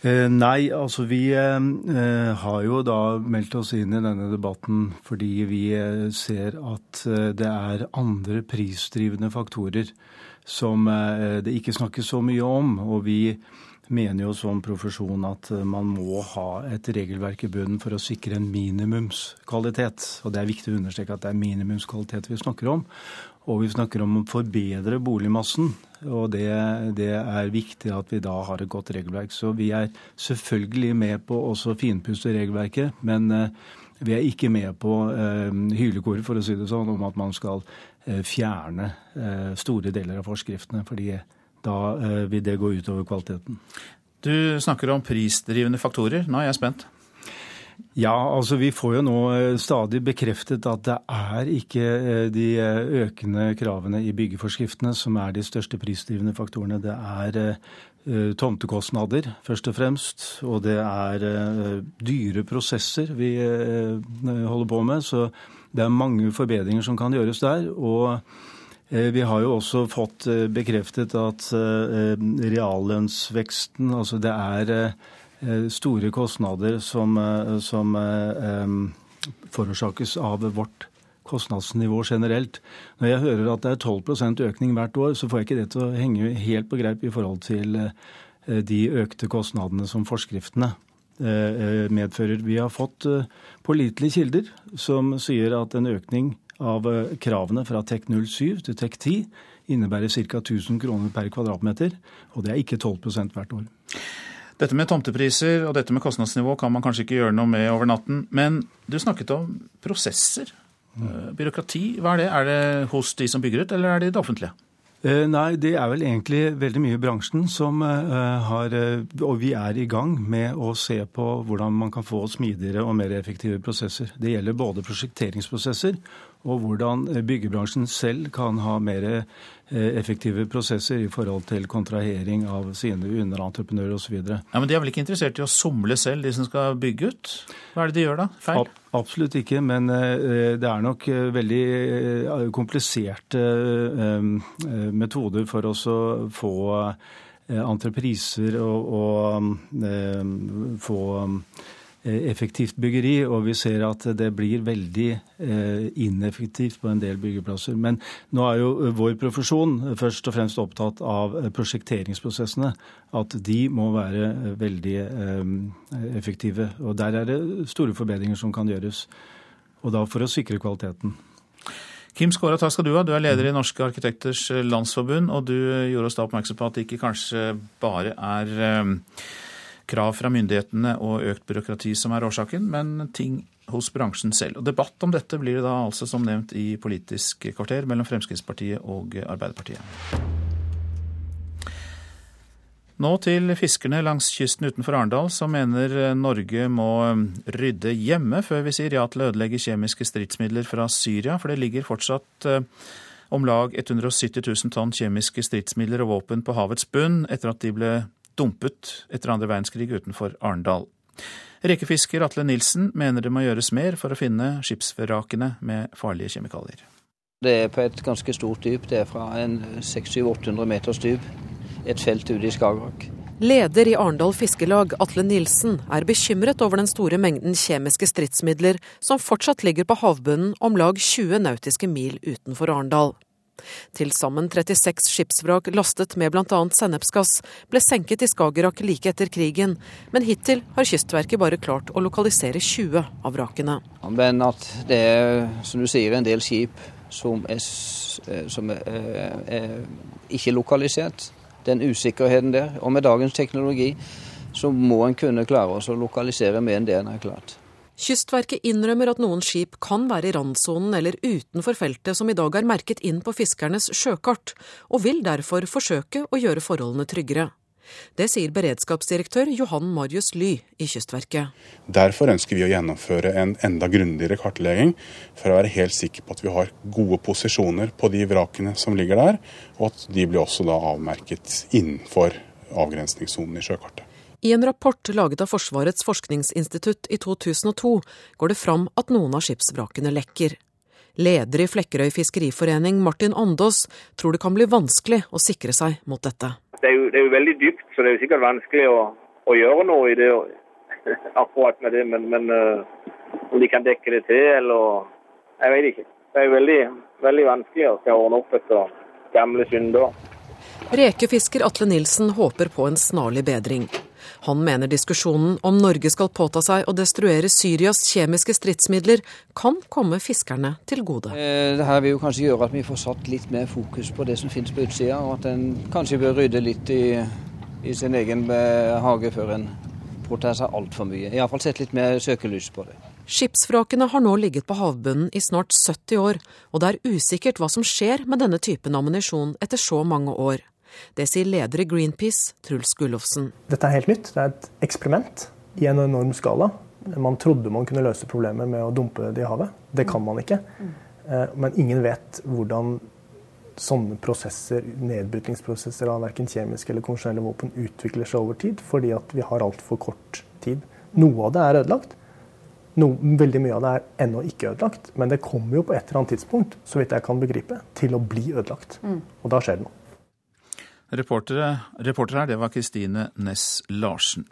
Eh, nei, altså vi eh, har jo da meldt oss inn i denne debatten fordi vi eh, ser at eh, det er andre prisdrivende faktorer som eh, det ikke snakkes så mye om. Og vi mener jo som profesjon at eh, man må ha et regelverk i bunnen for å sikre en minimumskvalitet. Og det er viktig å understreke at det er minimumskvalitet vi snakker om. Og vi snakker om å forbedre boligmassen. Og det, det er viktig at vi da har et godt regelverk. Så vi er selvfølgelig med på også finpusse regelverket. men uh, vi er ikke med på hylekoret, hylekor, for å si det sånn, om at man skal fjerne store deler av forskriftene. fordi da eh, vil det gå utover kvaliteten. Du snakker om prisdrivende faktorer. Nå er jeg spent. Ja, altså vi får jo nå eh, stadig bekreftet at det er ikke eh, de økende kravene i byggeforskriftene som er de største prisdrivende faktorene. Det er tomtekostnader, først og fremst. Og det er dyre prosesser vi holder på med. Så det er mange forbedringer som kan gjøres der. og vi har jo også fått eh, bekreftet at eh, reallønnsveksten, altså det er store kostnader som, som forårsakes av vårt kostnadsnivå generelt. Når jeg hører at det er 12% økning hvert år, så får jeg ikke det til å henge helt på greip i forhold til de økte kostnadene som forskriftene medfører. Vi har fått pålitelige kilder som sier at en økning av eh, kravene fra TEK 07 til TEK 10 innebærer ca. 1000 kroner per kvadratmeter, og det er ikke 12% hvert år. Dette med tomtepriser og dette med kostnadsnivå kan man kanskje ikke gjøre noe med over natten. Men du snakket om prosesser. Mm. Byråkrati, hva er det? Er det hos de som bygger ut, eller er det i det offentlige? Eh, nei, det er vel egentlig veldig mye bransjen som har Og vi er i gang med å se på hvordan man kan få smidigere og mer effektive prosesser. Det gjelder både prosjekteringsprosesser og hvordan byggebransjen selv kan ha mer eh, effektive prosesser i forhold til kontrahering av sine underentreprenører osv. Ja, men de er vel ikke interessert i å somle selv, de som skal bygge ut? Hva er det de gjør da? Feil? Absolutt ikke, men eh, det er nok eh, veldig kompliserte metoder for oss å få entrepriser og, og få Eh, effektivt byggeri, og vi ser at det blir veldig eh, ineffektivt på en del byggeplasser. Men nå er jo eh, vår profesjon først og fremst opptatt av prosjekteringsprosessene. At de må være veldig effektive. Og der er det store forbedringer som kan gjøres. Og da for å sikre kvaliteten. Kim Skåra, takk skal du ha. Du er leder i Norske arkitekters landsforbund, og du gjorde oss da oppmerksom på at det ikke kanskje bare er krav fra myndighetene og økt byråkrati som er årsaken, men ting hos bransjen selv. Og Debatt om dette blir det da altså som nevnt i Politisk kvarter mellom Fremskrittspartiet og Arbeiderpartiet. Nå til fiskerne langs kysten utenfor Arendal, som mener Norge må rydde hjemme før vi sier ja til å ødelegge kjemiske stridsmidler fra Syria, for det ligger fortsatt eh, om lag 170 000 tonn kjemiske stridsmidler og våpen på havets bunn etter at de ble dumpet etter andre verdenskrig utenfor Arendal. Rekefisker Atle Nilsen mener det må gjøres mer for å finne skipsvrakene med farlige kjemikalier. Det er på et ganske stort dyp. Det er fra en 600-800 meters dyp et felt ute i Skagerrak. Leder i Arendal Fiskelag, Atle Nilsen, er bekymret over den store mengden kjemiske stridsmidler som fortsatt ligger på havbunnen om lag 20 nautiske mil utenfor Arendal. Til sammen 36 skipsvrak lastet med bl.a. sennepsgass ble senket i Skagerrak like etter krigen, men hittil har Kystverket bare klart å lokalisere 20 av vrakene. Men at det er, som du sier, en del skip som er, som er, er ikke lokalisert den usikkerheten der. Og med dagens teknologi så må en kunne klare å lokalisere mer enn det en har klart. Kystverket innrømmer at noen skip kan være i randsonen eller utenfor feltet som i dag er merket inn på fiskernes sjøkart, og vil derfor forsøke å gjøre forholdene tryggere. Det sier beredskapsdirektør Johan Marius Ly i Kystverket. Derfor ønsker vi å gjennomføre en enda grundigere kartlegging, for å være helt sikker på at vi har gode posisjoner på de vrakene som ligger der, og at de blir også da avmerket innenfor avgrensningssonen i sjøkartet. I en rapport laget av Forsvarets forskningsinstitutt i 2002 går det fram at noen av skipsvrakene lekker. Leder i Flekkerøy fiskeriforening, Martin Andås, tror det kan bli vanskelig å sikre seg mot dette. Det er, jo, det er jo, veldig dypt, så det er jo sikkert vanskelig å, å gjøre noe i det [LAUGHS] akkurat med det. Men, men uh, om de kan dekke det til, eller Jeg vet ikke. Det er jo veldig, veldig vanskelig å skal ordne opp etter gamle synder. Rekefisker Atle Nilsen håper på en snarlig bedring. Han mener diskusjonen om Norge skal påta seg å destruere Syrias kjemiske stridsmidler, kan komme fiskerne til gode. Eh, Dette vil jo kanskje gjøre at vi får satt litt mer fokus på det som finnes på utsida, og at en kanskje bør rydde litt i, i sin egen eh, hage før en påtar seg altfor mye. Iallfall sette litt mer søkelys på det. Skipsvrakene har nå ligget på havbunnen i snart 70 år, og det er usikkert hva som skjer med denne typen ammunisjon etter så mange år. Det sier leder i Greenpeace, Truls Gullofsen. Dette er helt nytt. Det er et eksperiment i en enorm skala. Man trodde man kunne løse problemer med å dumpe det i havet. Det kan man ikke. Eh, men ingen vet hvordan sånne prosesser, nedbrytningsprosesser av verken kjemiske eller konvensjonelle våpen utvikler seg over tid, fordi at vi har altfor kort tid. Noe av det er ødelagt. No, veldig mye av det er ennå ikke ødelagt, men det kommer jo på et eller annet tidspunkt så vidt jeg kan begripe, til å bli ødelagt. Mm. Og da skjer det noe. Reporter her, det var Kristine Næss Larsen.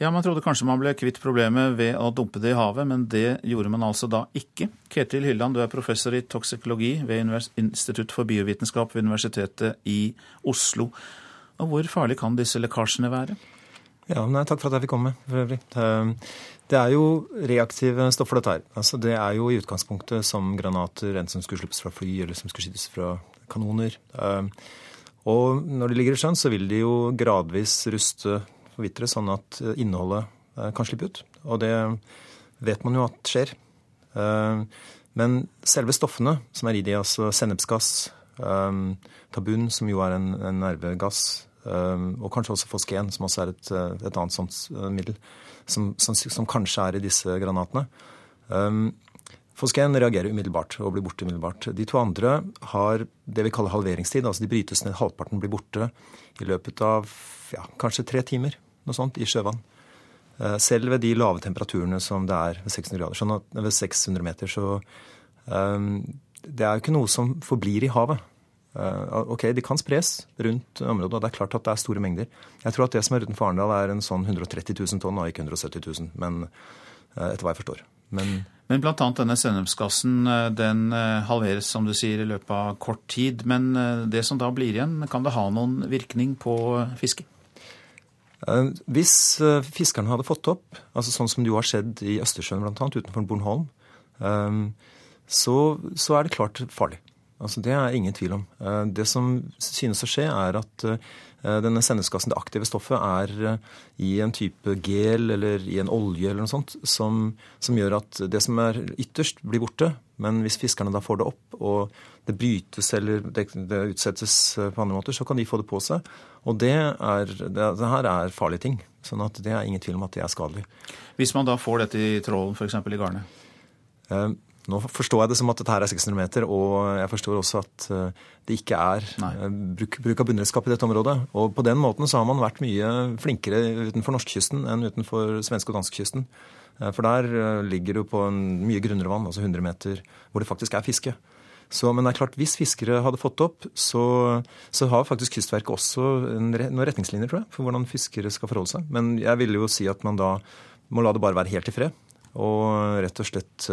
Ja, Man trodde kanskje man ble kvitt problemet ved å dumpe det i havet, men det gjorde man altså da ikke. Ketil Hylland, du er professor i toksikologi ved Institutt for biovitenskap ved Universitetet i Oslo. Og Hvor farlig kan disse lekkasjene være? Ja, nei, Takk for at jeg fikk komme. øvrig. Det er jo reaktive stoffer, dette her. Altså, det er jo i utgangspunktet som granater, enten som skulle slippes fra fly eller som skulle skytes fra kanoner. Og når de ligger i sjøen, så vil de jo gradvis ruste, forvitre, sånn at eh, innholdet eh, kan slippe ut. Og det vet man jo at skjer. Eh, men selve stoffene som er i de, altså sennepsgass, tabun, som jo er en, en nervegass, og kanskje også fosken, som også er et, et annet sånt middel, som, som, som, kanskje er i disse granatene. Fosgen reagerer umiddelbart og blir borte umiddelbart. De to andre har det vi kaller halveringstid. altså De brytes ned, halvparten blir borte i løpet av ja, kanskje tre timer noe sånt, i sjøvann. Eh, selv ved de lave temperaturene som det er ved 600 grader. Sånn at ved 600 meter så um, Det er jo ikke noe som forblir i havet. Uh, ok, De kan spres rundt området, og det er klart at det er store mengder. Jeg tror at det som er utenfor Arendal, er en sånn 130 000 tonn, og ikke 170 000. Men uh, etter hva jeg forstår. Men men bl.a. denne sennepsgassen eh, den eh, halveres som du sier, i løpet av kort tid. Men eh, det som da blir igjen, kan det ha noen virkning på fisket? Hvis fiskerne hadde fått opp, altså sånn som det jo har skjedd i Østersjøen bl.a., utenfor Bornholm, så, så er det klart farlig. Altså, det er ingen tvil om. Eh, det som synes å skje, er at eh, denne sendeskassen, det aktive stoffet, er eh, i en type gel eller i en olje eller noe sånt, som, som, gjør at det som er ytterst, blir borte. Men hvis fiskerne da får det opp, og det brytes eller det, det utsettes på andre måter, så kan de få det på seg. Og det, er, det, det her er farlige ting. sånn at det er ingen tvil om at det er skadelig. Hvis man da får dette i trålen, f.eks. i garnet? Nå forstår jeg det som at dette her er 600 meter, og jeg forstår også at eh, det ikke er eh, bruk, bruk, av bunnredskap i dette området. Og på den måten så har man vært mye flinkere utenfor norskekysten enn utenfor svenske- og danskekysten. Eh, for der ligger du på en mye grunnere vann, altså 100 meter, hvor det faktisk er fiske. Så, men det er klart, hvis fiskere hadde fått opp, så, så har faktisk Kystverket også en, noen retningslinjer, tror jeg, for hvordan fiskere skal forholde seg. Men jeg ville jo si at man da må la det bare være helt i fred. Og rett og slett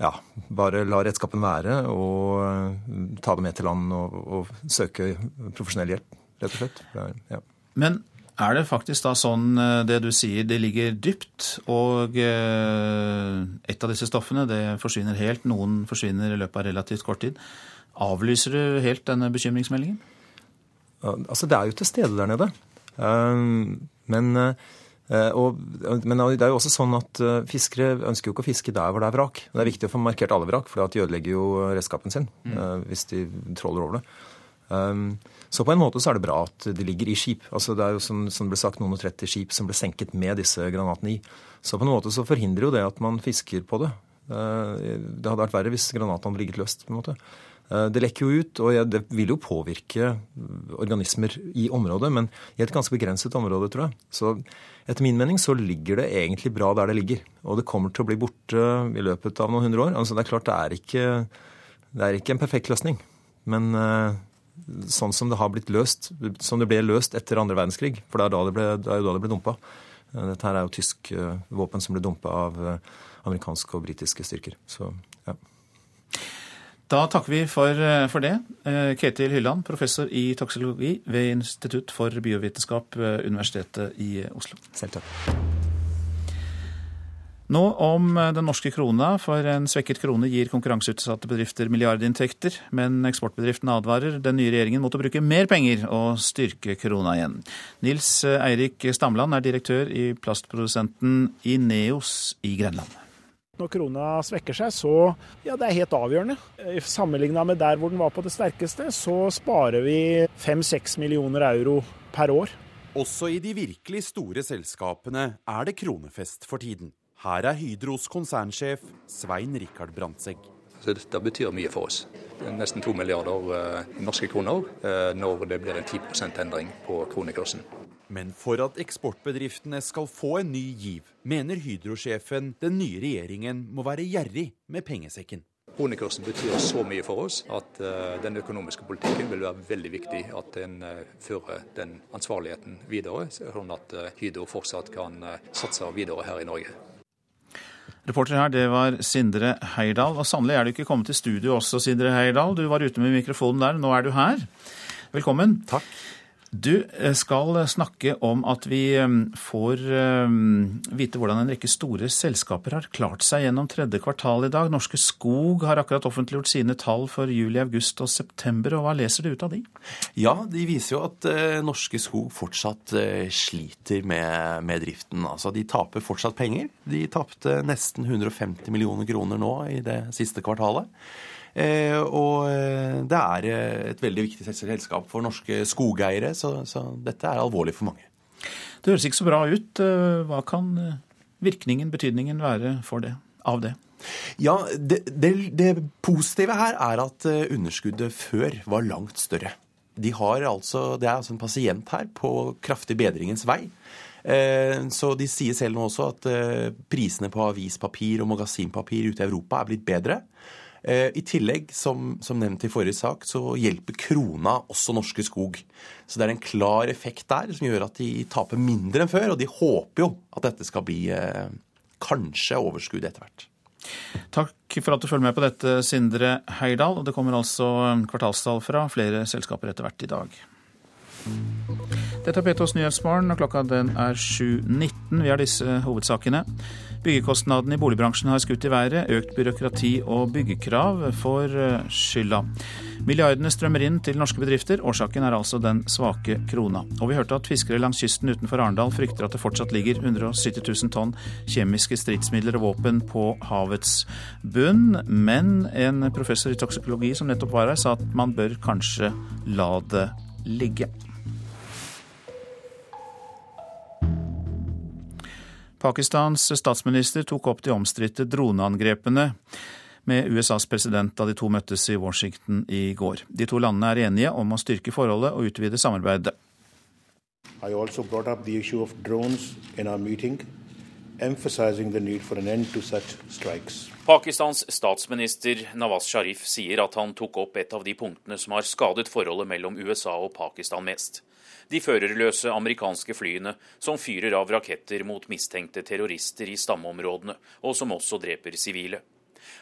ja, bare la redskapen være og eh, ta det med til land og, og søke profesjonell hjelp, rett og slett. Ja. Men er det faktisk da sånn eh, det du sier, det ligger dypt, og eh, et av disse stoffene det forsvinner helt, noen forsvinner i løpet av relativt kort tid. Avlyser du helt denne bekymringsmeldingen? Altså, det er jo til stede der nede. Men og, men det er jo også sånn at eh, fiskere ønsker jo ikke å fiske der hvor det er vrak. Det er viktig å få markert alle vrak, for de ødelegger jo redskapen sin mm. Eh, hvis de tråler over det. Um, så på en måte så er det bra at de ligger i skip. Altså Det er jo som, som ble sagt noen og 30 skip som ble senket med disse granatene i. Så på en måte så forhindrer jo det at man fisker på det. Det hadde vært verre hvis granatene hadde ligget løst. på en måte. Det lekker jo ut, og det vil jo påvirke organismer i området, men i et ganske begrenset område, tror jeg. Så etter min mening så ligger det egentlig bra der det ligger. Og det kommer til å bli borte i løpet av noen hundre år. Altså det er klart det er ikke, det er ikke en perfekt løsning. Men uh, sånn som det har blitt løst, som det ble løst etter andre verdenskrig, for det er, da det ble, det er jo da det ble dumpa. Uh, dette her er jo tysk uh, våpen som ble dumpa av amerikanske og britiske styrker. Så. Da takker vi for, eh, for det. Eh, Ketil Hylland, professor i toksikologi ved Institutt for biovitenskap, ved Universitetet i Oslo. Selv takk. Nå om den norske krona, for en svekket krone gir konkurranseutsatte bedrifter milliardinntekter, men eksportbedriften advarer den nye regjeringen mot å bruke mer penger og styrke krona igjen. Nils Eirik Stamland er direktør i plastprodusenten Ineos i Grenland. Når krona svekker seg, så ja, det er helt avgjørende. Sammenligna med der hvor den var på det sterkeste, så sparer vi 5-6 millioner euro per år. Også i de virkelig store selskapene er det kronefest for tiden. Her er Hydros konsernsjef Svein Rikard Brandtzæg. Det betyr mye for oss. Nesten to milliarder eh, norske kroner eh, når det blir en 10% endring på kronekursen. Men for at eksportbedriftene skal få en ny giv, mener Hydro-sjefen den nye regjeringen må være gjerrig med pengesekken. Kronekursen betyr så mye for oss at uh, den økonomiske politikken vil være veldig viktig at en uh, fører den ansvarligheten videre, sånn at uh, Hydro fortsatt kan satse videre her i Norge. Reporter her, det var Sindre Heirdal. Og sannelig er du ikke kommet til studio også, Sindre Heirdal. Du var ute med mikrofonen der, nå er du her. Velkommen. Takk. Du eh, skal snakke om at vi eh, får eh, vite hvordan en rekke store selskaper har klart seg gjennom tredje kvartal i dag. Norske Skog har akkurat offentliggjort sine tall for juli, august og september. og Hva leser du ut av de? Ja, De viser jo at Norske Skog fortsatt sliter med, med driften. Altså, De taper fortsatt penger. De tapte nesten 150 millioner kroner nå i det siste kvartalet. Eh, og eh, det er eh, et veldig viktig selskap for norske skogeiere, så, så dette er alvorlig for mange. Det høres ikke så bra ut. Hva kan virkningen, betydningen, være det, av det? Ja, det, det, det, positive her er at underskuddet før var langt større. De altså, det er altså en pasient her på kraftig bedringens vei. Så de sier selv nå også at prisene på avispapir og magasinpapir ute i Europa er blitt bedre. Eh, I tillegg, som, som, nevnt i forrige sak, så hjelper krona også Norske Skog. Så det er en klar effekt der som gjør at de taper mindre enn før. Og de håper jo at dette skal bli eh, kanskje overskudd etter hvert. Takk for at du følger med på dette, Sindre Heirdal. Og det kommer altså kvartalstall fra flere selskaper etter hvert i dag. Dette er P2s Nyhetsmorgen, og klokka den er 7.19. Vi har disse hovedsakene. Byggekostnadene i boligbransjen har skutt i været. Økt byråkrati og byggekrav får eh, skylda. Milliardene strømmer inn til norske bedrifter. Årsaken er altså den svake krona. Og vi hørte at fiskere langs kysten utenfor Arendal frykter at det fortsatt ligger 170 000 tonn kjemiske stridsmidler og våpen på havets bunn. Men en professor i toksikologi som nettopp var her, sa at man bør kanskje la det ligge. Pakistans statsminister tok opp de omstridte droneangrepene med USAs president da de to møttes i Washington i går. De to landene er enige om å styrke forholdet og utvide samarbeidet. Pakistans statsminister Nawaz Sharif sier at han tok opp et av de punktene som har skadet forholdet mellom USA og Pakistan mest. De førerløse amerikanske flyene som fyrer av raketter mot mistenkte terrorister i stammeområdene, og som også dreper sivile.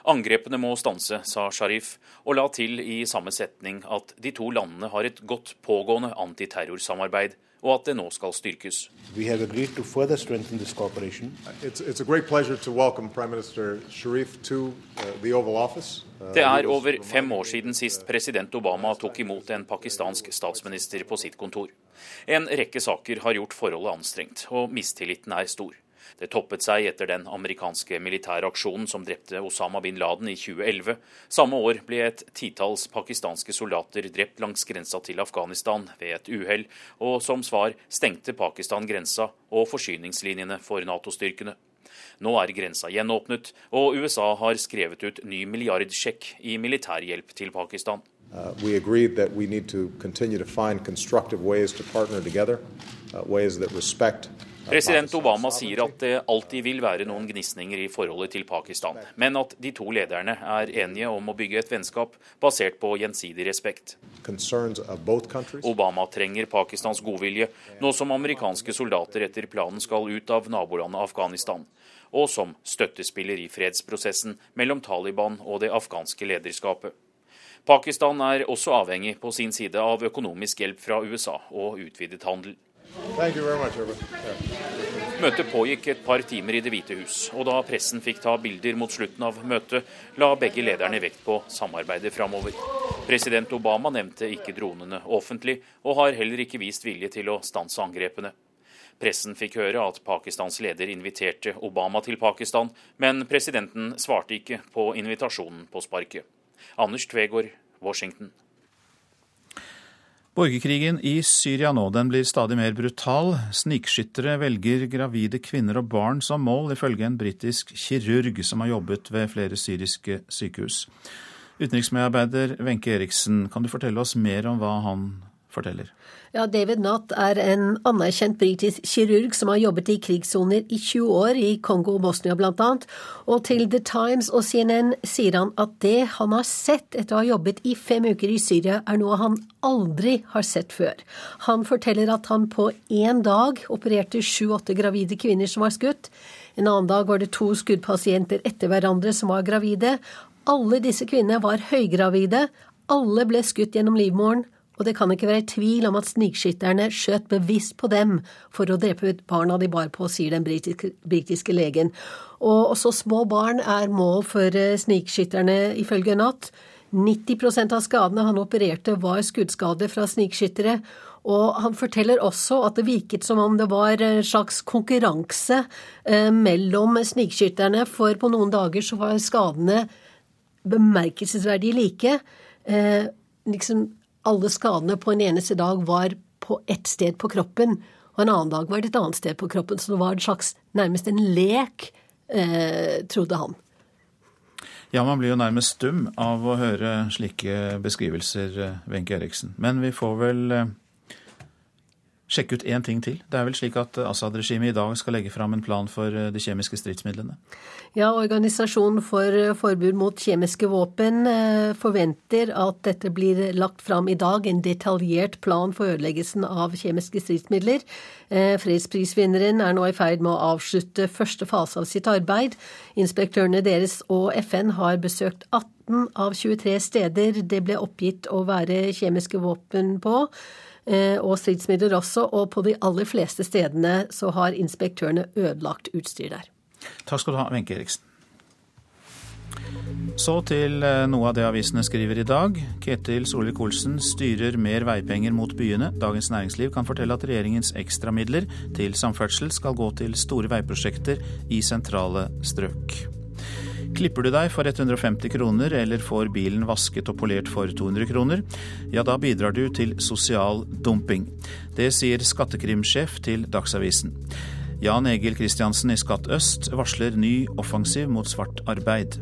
Angrepene må stanse, sa Sharif, og la til i samme setning at de to landene har et godt pågående antiterrorsamarbeid, og at det nå skal styrkes. We have agreed to further strengthen this cooperation. It's, it's a great pleasure to welcome Prime Minister Sharif to uh, the Oval Office. Uh, det er over fem år siden sist president Obama tok imot en pakistansk statsminister på sitt kontor. En rekke saker har gjort forholdet anstrengt, og mistilliten er stor. Det toppet seg etter den amerikanske militæraksjonen som drepte Osama bin Laden i 2011. Samme år ble et titalls pakistanske soldater drept langs grensa til Afghanistan ved et uhell, og som svar stengte Pakistan grensa og forsyningslinjene for Nato-styrkene. Nå er grensa gjenåpnet, og USA har skrevet ut ny milliardsjekk i militærhjelp til Pakistan. Uh, we agreed that we need to continue to find constructive ways to partner together, uh, ways that respect President Obama sier at det alltid vil være noen gnisninger i forholdet til Pakistan, men at de to lederne er enige om å bygge et vennskap basert på gjensidig respekt. Obama trenger Pakistans godvilje, nå som amerikanske soldater etter planen skal ut av nabolandet Afghanistan, og som støttespiller i fredsprosessen mellom Taliban og det afghanske lederskapet. Pakistan er også avhengig på sin side av økonomisk hjelp fra USA og utvidet handel. Møtet pågikk et par timer i Det hvite hus, og da pressen fikk ta bilder mot slutten av møtet, la begge lederne vekt på samarbeidet framover. President Obama nevnte ikke dronene offentlig, og har heller ikke vist vilje til å stanse angrepene. Pressen fikk høre at Pakistans leder inviterte Obama til Pakistan, men presidenten svarte ikke på invitasjonen på sparket. Anders Tvegård, Washington. Borgerkrigen i Syria nå, den blir stadig mer brutal. Snikskyttere velger gravide kvinner og barn som mål, ifølge en britisk kirurg som har jobbet ved flere syriske sykehus. Utenriksmedarbeider Wenche Eriksen, kan du fortelle oss mer om hva han forteller? Ja, David Nutt er en anerkjent britisk kirurg som har jobbet i krigssoner i 20 år, i Kongo og Bosnia annet. Og til The Times og CNN sier han at det han har sett etter å ha jobbet i fem uker i Syria, er noe han aldri har sett før. Han forteller at han på én dag opererte sju-åtte gravide kvinner som var skutt. En annen dag var det to skuddpasienter etter hverandre som var gravide. Alle disse kvinnene var høygravide. Alle ble skutt gjennom livmoren, og det kan ikke være tvil om at snikskytterne skjøt bevisst på dem for å drepe ut barna de bar på, sier den britiske legen. Og også små barn er mål for eh, snikskytterne, ifølge Natt. 90% av skadene han opererte, var skuddskader fra snikskyttere. Og han forteller også at det virket som om det var en slags konkurranse eh, mellom snikskytterne, for på noen dager så var skadene bemerkelsesverdig like. Eh, liksom alle skadene på en eneste dag var på ett sted på kroppen, og en annen dag var det et annet sted på kroppen. Så det var en slags, nærmest en lek, eh, trodde han. Ja, man blir jo nærmest stum av å høre slike beskrivelser, eh, Wenche Eriksen. Men vi får vel eh, sjekke ut én ting til. Det er vel slik at Assad-regimet i dag skal legge fram en plan for eh, de kjemiske stridsmidlene? Ja, Organisasjonen for eh, forbud mot kjemiske våpen eh, forventer at dette blir lagt fram i dag, en detaljert plan for ødeleggelsen av kjemiske stridsmidler. Fredsprisvinneren er nå i ferd med å avslutte første fase av sitt arbeid. Inspektørene deres og FN har besøkt 18 av 23 steder det ble oppgitt å være kjemiske våpen på. Eh, og stridsmidler også, og på de aller fleste stedene så har inspektørene ødelagt utstyr der. Takk skal du ha, Wenche Eriksen. Så til eh, noe av det avisene skriver i dag. Ketil Solvik-Olsen styrer mer veipenger mot byene. Dagens Næringsliv kan fortelle at regjeringens ekstramidler til samferdsel skal gå til store veiprosjekter i sentrale strøk. Klipper du deg for 150 kroner eller får bilen vasket og polert for 200 kroner, ja da bidrar du til sosial dumping. Det sier skattekrimsjef til Dagsavisen. Jan Egil Kristiansen i Skatt øst varsler ny offensiv mot svart arbeid.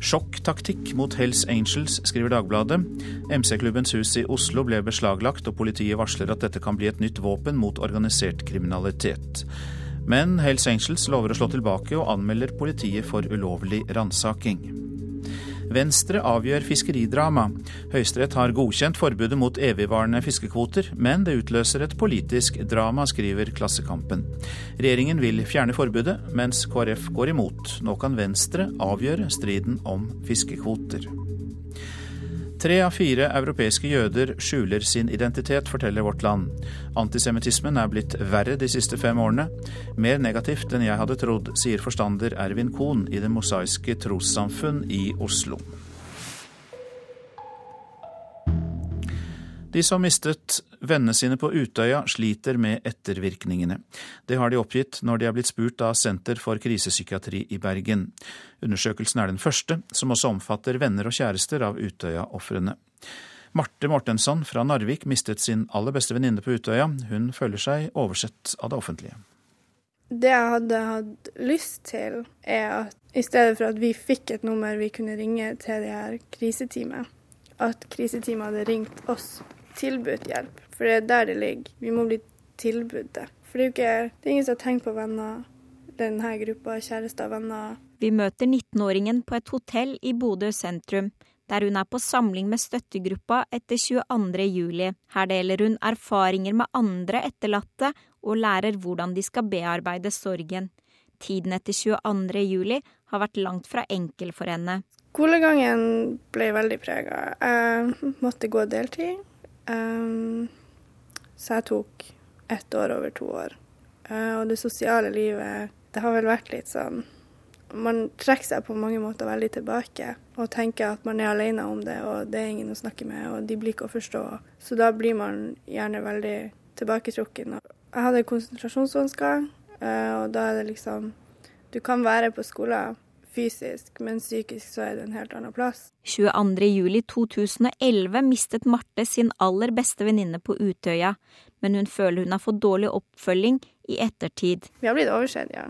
Sjokktaktikk mot Hells Angels, skriver Dagbladet. MC-klubbens hus i Oslo ble beslaglagt, og politiet varsler at dette kan bli et nytt våpen mot organisert kriminalitet. Men Hells Angels lover å slå tilbake og anmelder politiet for ulovlig ransaking. Venstre avgjør fiskeridrama. Høyesterett har godkjent forbudet mot evigvarende fiskekvoter, men det utløser et politisk drama, skriver Klassekampen. Regjeringen vil fjerne forbudet, mens KrF går imot. Nå kan Venstre avgjøre striden om fiskekvoter. Tre av fire europeiske jøder skjuler sin identitet, forteller Vårt Land. Antisemittismen er blitt verre de siste fem årene. Mer negativt enn jeg hadde trodd, sier forstander Ervin Kohn i Det mosaiske trossamfunn i Oslo. De som mistet vennene sine på Utøya, sliter med ettervirkningene. Det har de oppgitt når de er blitt spurt av Senter for krisepsykiatri i Bergen. Undersøkelsen er den første som også omfatter venner og kjærester av Utøya-ofrene. Marte Mortensson fra Narvik mistet sin aller beste venninne på Utøya. Hun føler seg oversett av det offentlige. Det jeg hadde hatt lyst til, er at i stedet for at vi fikk et nummer vi kunne ringe til det her kriseteamet, at kriseteamet hadde ringt oss tilbudt hjelp. For det er der det ligger. Vi må bli tilbudt det. For det er jo ikke, det er ingen som har tenkt på venner, denne gruppa, kjærester, venner. Vi møter 19-åringen på et hotell i Bodø sentrum, der hun er på samling med støttegruppa etter 22. juli. Her deler hun erfaringer med andre etterlatte og lærer hvordan de skal bearbeide sorgen. Tiden etter 22. juli har vært langt fra enkel for henne. Skolegangen ble veldig prega. Jeg måtte gå deltid. Um, så jeg tok ett år over to år. Uh, og det sosiale livet, det har vel vært litt sånn Man trekker seg på mange måter veldig tilbake og tenker at man er alene om det, og det er ingen å snakke med, og de blir ikke å forstå. Så da blir man gjerne veldig tilbaketrukken. Jeg hadde konsentrasjonsvansker, uh, og da er det liksom Du kan være på skolen fysisk, men psykisk så er det en helt annen plass. 22.07.2011 mistet Marte sin aller beste venninne på Utøya, men hun føler hun har fått dårlig oppfølging i ettertid. Vi har blitt oversett, ja.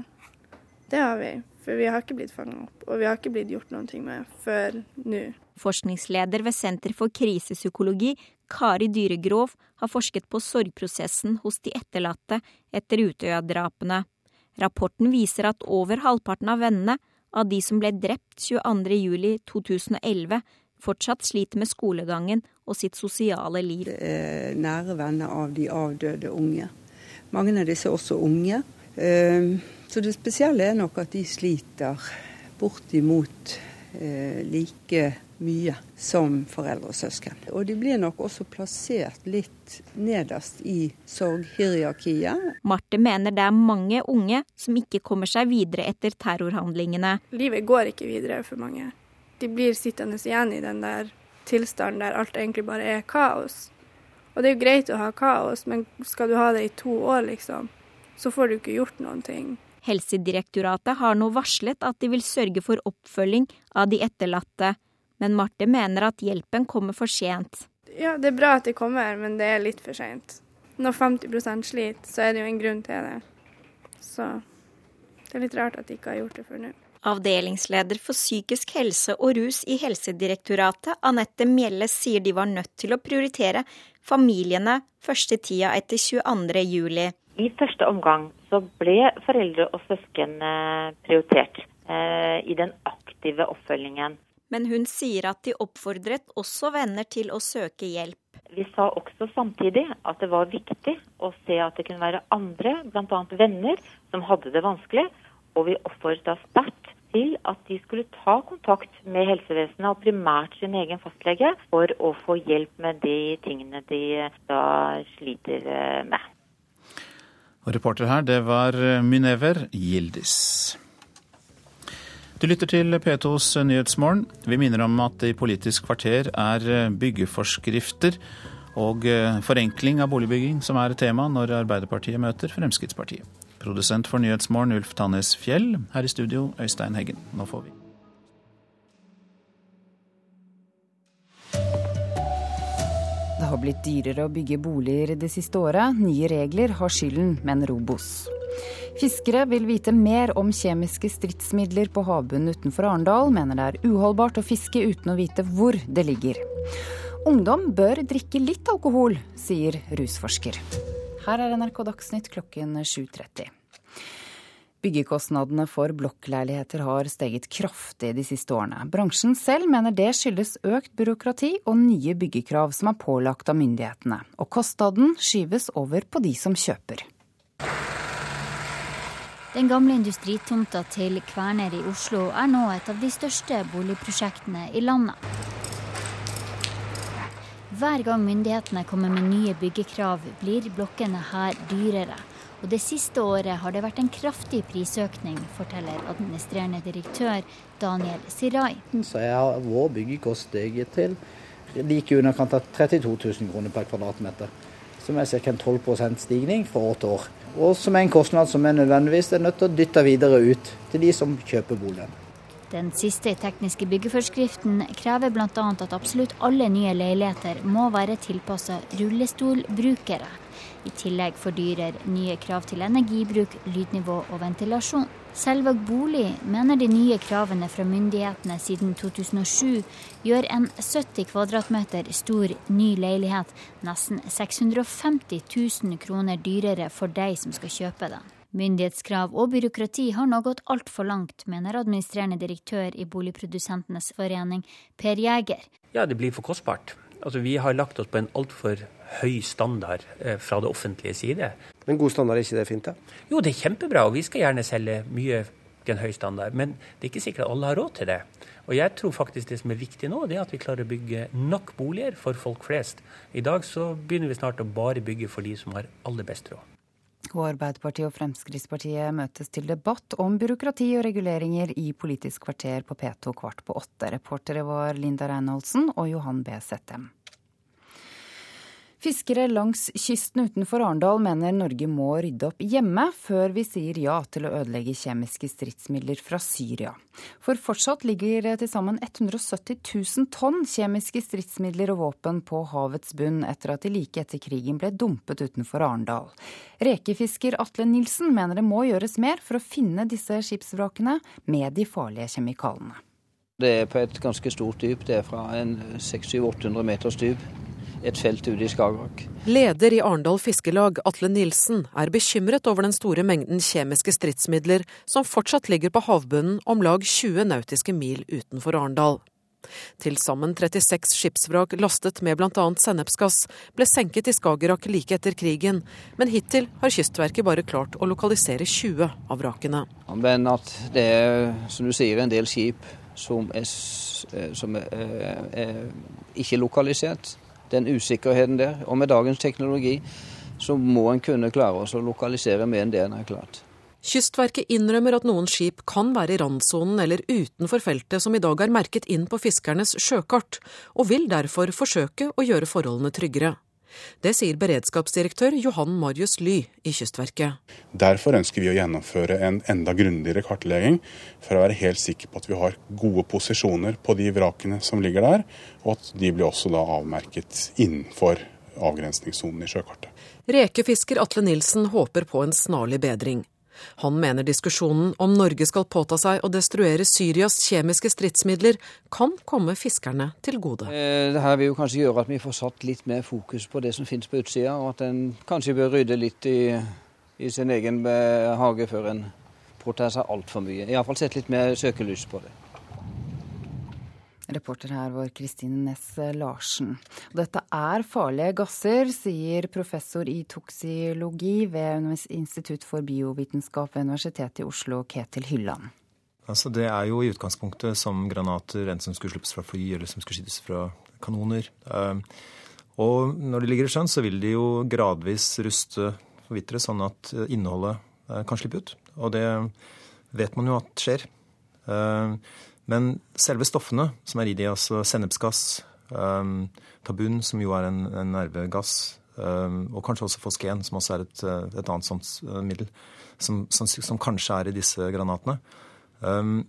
Det har vi. For vi har ikke blitt fanga opp, og vi har ikke blitt gjort noe med før nå. Forskningsleder ved Senter for krisepsykologi, Kari Dyregrov, har forsket på sorgprosessen hos de etterlatte etter Utøya-drapene. Rapporten viser at over halvparten av vennene av de som ble drept 22.07.2011, fortsatt sliter med skolegangen og sitt sosiale liv. Det er Nære venner av de avdøde unge. Mange av disse er også unge. Ehm, så det spesielle er nok at de sliter bortimot like like mye som foreldre og søsken. Og de blir nok også plassert litt nederst i sorghierarkiet. Marte mener det er mange unge som ikke kommer seg videre etter terrorhandlingene. Livet går ikke videre for mange. De blir sittende igjen i den der tilstanden der alt egentlig bare er kaos. Og det er jo greit å ha kaos, men skal du ha det i to år, liksom, så får du ikke gjort noen ting. Helsedirektoratet har nå varslet at de vil sørge for oppfølging av de etterlatte men Marte mener at hjelpen kommer for sent. Ja, det er bra at det kommer, men det er litt for sent. Når 50% sliter, så er det jo en grunn til det. Så det er litt rart at de ikke har gjort det før nå. Avdelingsleder for psykisk helse og rus i Helsedirektoratet, Anette Mjelle, sier de var nødt til å prioritere familiene første tida etter 22. juli. I første omgang så ble foreldre og søsken eh, prioritert eh, i den aktive oppfølgingen men hun sier at de oppfordret også venner til å søke hjelp. Vi sa også samtidig at det var viktig å se at det kunne være andre, bl.a. venner, som hadde det vanskelig. Og vi oppfordra sterkt til at de skulle ta kontakt med helsevesenet, og primært sin egen fastlege, for å få hjelp med de tingene de da sliter eh, med. Og reporter her, det var Minever Mynever Gildis. Du lytter til P2s Nyhetsmorgen. Vi minner om at i Politisk kvarter er eh, byggeforskrifter og forenkling av boligbygging som er tema når Arbeiderpartiet møter Fremskrittspartiet. Produsent for Nyhetsmorgen Ulf Tannes Fjell. Her i studio Øystein Heggen. Nå får vi. Det har blitt dyrere å bygge boliger det siste året. Nye regler har skylden, men Robos. Fiskere vil vite mer om kjemiske stridsmidler på havbunnen utenfor Arendal, mener det er uholdbart å fiske uten å vite hvor det ligger. Ungdom bør drikke litt alkohol, sier rusforsker. Her er NRK Dagsnytt klokken 7.30. Byggekostnadene for blokkleiligheter har steget kraftig de siste årene. Bransjen selv mener det skyldes økt byråkrati og nye byggekrav som er pålagt av myndighetene. Og kostnaden skyves over på de som kjøper. Den gamle industritomta til Kverner i Oslo er nå et av de største boligprosjektene i landet. Hver gang myndighetene kommer med nye byggekrav, blir blokkene her dyrere. Og det siste året har det vært en kraftig prisøkning, forteller administrerende direktør Daniel Sirai. Så jeg har vår byggekost steget til like underkant av 32 000 kroner per kvadratmeter. Som er ca. en 12% stigning fra til år. Og som er en kostnad som er nødvendigvis er nødt til å dytte videre ut til de som kjøper boligen. Den siste tekniske byggeforskriften krever bl.a. at absolutt alle nye leiligheter må være tilpassa rullestolbrukere. I tillegg fordyrer nye krav til energibruk, lydnivå og ventilasjon. Selvåg bolig mener de nye kravene fra myndighetene siden 2007 gjør en 70 kvadratmeter stor ny leilighet nesten 650 000 kroner dyrere for deg som skal kjøpe den. Myndighetskrav og byråkrati har nå gått altfor langt, mener administrerende direktør i Boligprodusentenes forening, Per Jæger. Ja, det blir for kostbart. Altså, vi har lagt oss på en altfor høy standard eh, fra det offentlige side. Men god standard, er ikke det fint? da? Jo, det er kjempebra, og vi skal gjerne selge mye til en høy standard. Men det er ikke sikkert at alle har råd til det. Og jeg tror faktisk det som er viktig nå, det er at vi klarer å bygge nok boliger for folk flest. I dag så begynner vi snart å bare bygge for de som har aller best råd. Og Arbeiderpartiet og Fremskrittspartiet møtes til debatt om byråkrati og reguleringer i Politisk kvarter på P2 kvart på åtte. Reportere var Linda Reinholdsen og Johan B. Settem. Fiskere langs kysten utenfor Arendal mener Norge må rydde opp hjemme før vi sier ja til å ødelegge kjemiske stridsmidler fra Syria. For fortsatt ligger til sammen 170 000 tonn kjemiske stridsmidler og våpen på havets bunn etter at de like etter krigen ble dumpet utenfor Arendal. Rekefisker Atle Nilsen mener det må gjøres mer for å finne disse skipsvrakene med de farlige kjemikalene. Det er på et ganske stort dyp. Det er fra en 600-800 meters dyp et felt ute i Skagerrak. Leder i Arendal Fiskelag, Atle Nilsen, er bekymret over den store mengden kjemiske stridsmidler som fortsatt ligger på havbunnen om lag 20 nautiske mil utenfor Arendal. Til sammen 36 skipsvrak lastet med bl.a. sennepsgass ble senket i Skagerrak like etter krigen, men hittil har Kystverket bare klart å lokalisere 20 av vrakene. Men at det er, som du sier, en del skip som er, som er, er ikke lokalisert den usikkerheten der. Og med dagens teknologi så må en kunne klare oss å lokalisere mer enn det en har klart. Kystverket innrømmer at noen skip kan være i randsonen eller utenfor feltet som i dag er merket inn på fiskernes sjøkart, og vil derfor forsøke å gjøre forholdene tryggere. Det sier beredskapsdirektør Johan Marius Ly i Kystverket. Derfor ønsker vi å gjennomføre en enda grundigere kartlegging, for å være helt sikker på at vi har gode posisjoner på de vrakene som ligger der, og at de blir også da avmerket innenfor avgrensningssonen i sjøkartet. Rekefisker Atle Nilsen håper på en snarlig bedring. Han mener diskusjonen om Norge skal påta seg å destruere Syrias kjemiske stridsmidler, kan komme fiskerne til gode. Eh, det her vil jo kanskje gjøre at vi får satt litt mer fokus på det som finnes på utsida, og at en kanskje bør rydde litt i, i sin egen eh, hage før en påtar seg altfor mye. Iallfall sette litt mer søkelys på det. Reporter her var Kristine Næss Larsen. Dette er farlige gasser, sier professor i toksiologi ved Institutt for biovitenskap ved Universitetet i Oslo, Ketil Hylland. Altså, det er jo i utgangspunktet som granater, enten som skulle slippes fra fly eller som skulle skytes fra kanoner. Eh, og når de ligger i sjøen, så vil de jo gradvis ruste, forvitre, sånn at innholdet eh, kan slippe ut. Og det vet man jo at skjer. Eh, men selve stoffene som er i de, altså sennepsgass, tabun, som jo er en, en nervegass, og kanskje også fosken, som også er et, et annet sånt middel, som, som, som, kanskje er i disse granatene. Um,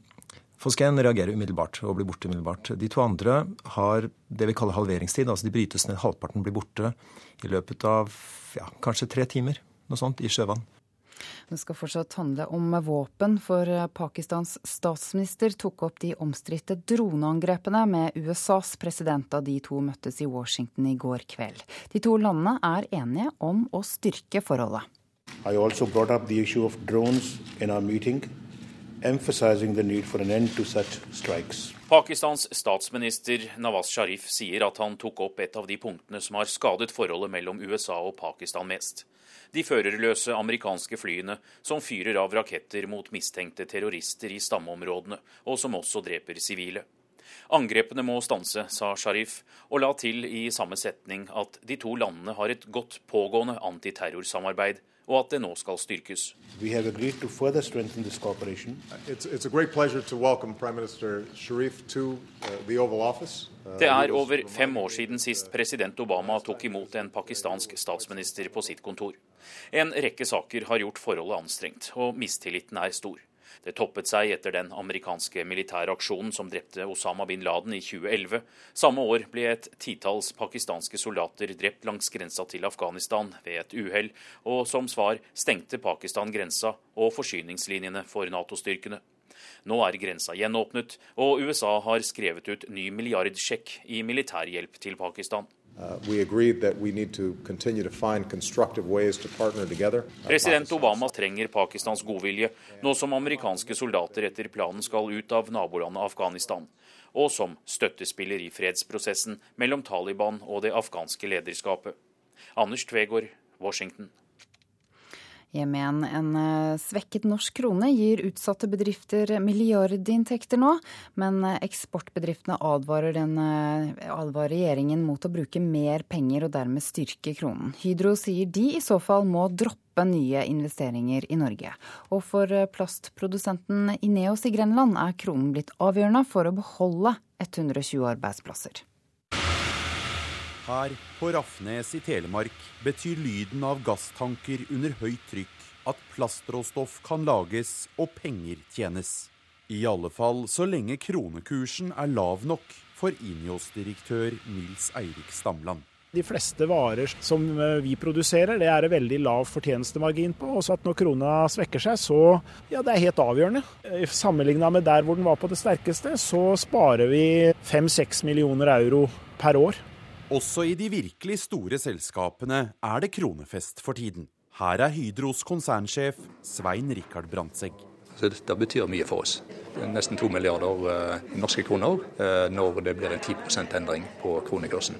Fosken reagerer umiddelbart og blir borte umiddelbart. De to andre har det vi kaller halveringstid. altså De brytes ned, halvparten blir borte i løpet av ja, kanskje tre timer noe sånt, i sjøvann. Det skal fortsatt handle om våpen, for Pakistans statsminister tok opp de omstridte droneangrepene med USAs president da de to møttes i Washington i går kveld. De to landene er enige om å styrke forholdet. I also brought up the issue of drones in our meeting emphasizing the for an end to such strikes. Pakistans statsminister Nawaz Sharif sier at han tok opp et av de punktene som har skadet forholdet mellom USA og Pakistan mest. De førerløse amerikanske flyene som fyrer av raketter mot mistenkte terrorister i stammeområdene, og som også dreper sivile. Angrepene må stanse, sa Sharif, og la til i samme setning at de to landene har et godt pågående antiterrorsamarbeid og at det nå skal styrkes. Det er over fem år siden sist president Obama tok imot en pakistansk statsminister på sitt kontor. En rekke saker har gjort forholdet anstrengt, og mistilliten er stor. Det toppet seg etter den amerikanske militære aksjonen som drepte Osama bin Laden i 2011. Samme år ble et titalls pakistanske soldater drept langs grensa til Afghanistan ved et uhell, og som svar stengte Pakistan grensa og forsyningslinjene for Nato-styrkene. Nå er grensa gjenåpnet, og USA har skrevet ut ny milliardsjekk i militærhjelp til Pakistan. Uh, President Obama trenger Pakistans godvilje, nå som amerikanske soldater etter planen skal ut av nabolandet Afghanistan, og som støttespiller i fredsprosessen mellom Taliban og det afghanske lederskapet. Anders Tvegård, Washington. Hjem igjen. En eh, svekket norsk krone gir utsatte bedrifter milliardinntekter nå, men eh, eksportbedriftene advarer, den, eh, advarer regjeringen mot å bruke mer penger og dermed styrke kronen. Hydro sier de i så fall må droppe nye investeringer i Norge. Og for plastprodusenten Ineos i Grenland er kronen blitt avgjørende for å beholde 120 arbeidsplasser. Her på Rafnes i Telemark betyr lyden av gasstanker under høyt trykk at plastråstoff kan lages og penger tjenes. I alle fall så lenge kronekursen er lav nok for Inios-direktør Nils Eirik Stamland. De fleste varer som eh, vi produserer, det er det veldig lav fortjenestemargin på. Også at når krona svekker seg, så ja, det er helt avgjørende. Eh, Sammenligna med der hvor den var på det sterkeste, så sparer vi 5-6 millioner euro per år. Også i de virkelig store selskapene er det kronefest for tiden. Her er Hydros konsernsjef Svein Rikard Brandtzæg. Dette betyr mye for oss. Nesten to milliarder eh, norske kroner eh, når det blir en 10 endring på kronekursen.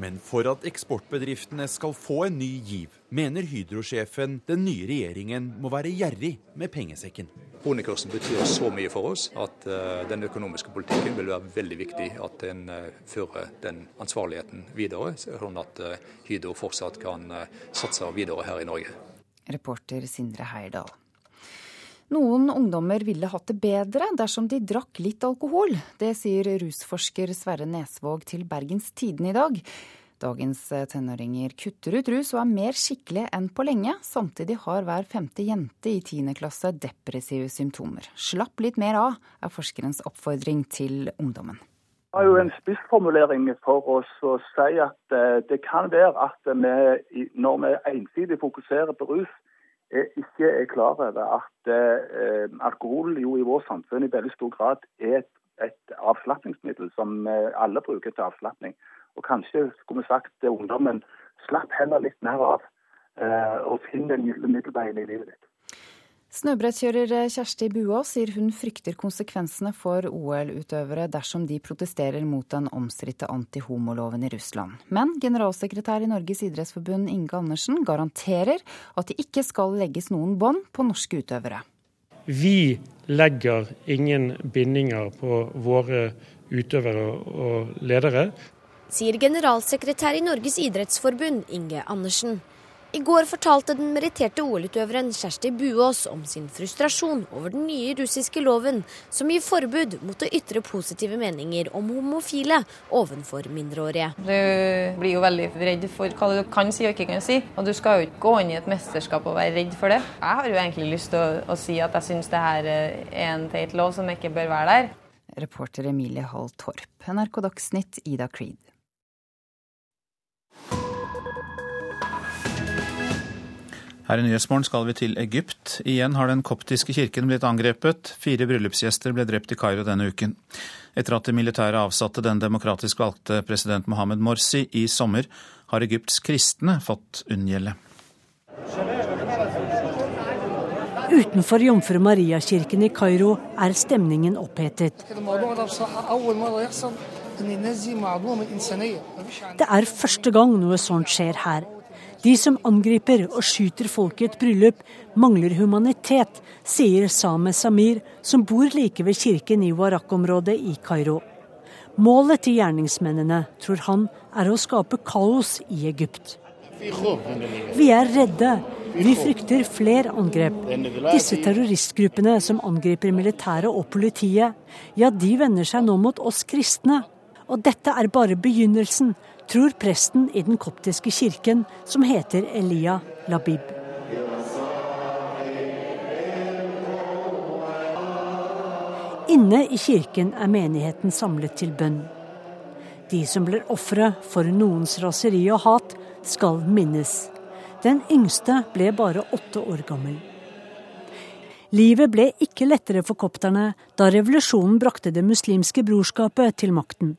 Men for at eksportbedriftene skal få en ny giv, mener Hydro-sjefen den nye regjeringen må være gjerrig med pengesekken. Kronekursen betyr så mye for oss at uh, den økonomiske politikken vil være veldig viktig at en uh, fører den ansvarligheten videre, sånn at uh, Hydro fortsatt kan satse videre her i Norge. Reporter Sindre Heirdal. Noen ungdommer ville hatt det bedre dersom de drakk litt alkohol. Det sier rusforsker Sverre Nesvåg til Bergens Tidende i dag. Dagens tenåringer kutter ut rus og er mer skikkelige enn på lenge. Samtidig har hver femte jente i tiende klasse depressive symptomer. Slapp litt mer av, er forskerens oppfordring til ungdommen. Det er jo en spissformulering for oss å si at eh, det kan være at vi, når vi ensidig fokuserer på rus, ikke er klar over at eh, alkohol jo i vårt samfunn i veldig stor grad er et, et avslapningsmiddel som eh, alle bruker til avslapning. Og kanskje skulle vi sagt til ungdommen slapp heller litt mer av, eh, og finn den gylne middelveien i livet ditt. Snøbrettkjører Kjersti Buaas sier hun frykter konsekvensene for OL-utøvere dersom de protesterer mot den omstridte antihomoloven i Russland. Men generalsekretær i Norges idrettsforbund Inge Andersen garanterer at det ikke skal legges noen bånd på norske utøvere. Vi legger ingen bindinger på våre utøvere og ledere. Sier generalsekretær i Norges idrettsforbund, Inge Andersen. I går fortalte den meritterte OL-utøveren Kjersti Buås om sin frustrasjon over den nye russiske loven som gir forbud mot å ytre positive meninger om homofile ovenfor mindreårige. Du blir jo veldig redd for hva du kan si og ikke kan si, og du skal jo ikke gå inn i et mesterskap og være redd for det. Jeg har jo egentlig lyst til å, å si at jeg syns det her er en teit lov som ikke bør være der. Reporter Emilie Hall Torp. NRK Dagsnytt, Ida Creed. Her i Nyhetsmorgen skal vi til Egypt. Igjen har den koptiske kirken blitt angrepet. Fire bryllupsgjester ble drept i Kairo denne uken. Etter at det militære avsatte den demokratisk valgte president Mohammed Morsi i sommer, har Egypts kristne fått unngjelde. Utenfor Jomfru Maria-kirken i Kairo er stemningen opphetet. Det er første gang noe sånt skjer her. De som angriper og skyter folk i et bryllup, mangler humanitet, sier Same Samir, som bor like ved kirken i Warak-området i Kairo. Målet til gjerningsmennene, tror han, er å skape kaos i Egypt. Vi er redde. Vi frykter flere angrep. Disse terroristgruppene som angriper militæret og politiet, ja, de vender seg nå mot oss kristne. Og dette er bare begynnelsen, tror presten i den koptiske kirken, som heter Elia Labib. Inne i kirken er menigheten samlet til bønn. De som blir ofre for noens raseri og hat, skal minnes. Den yngste ble bare åtte år gammel. Livet ble ikke lettere for kopterne da revolusjonen brakte Det muslimske brorskapet til makten.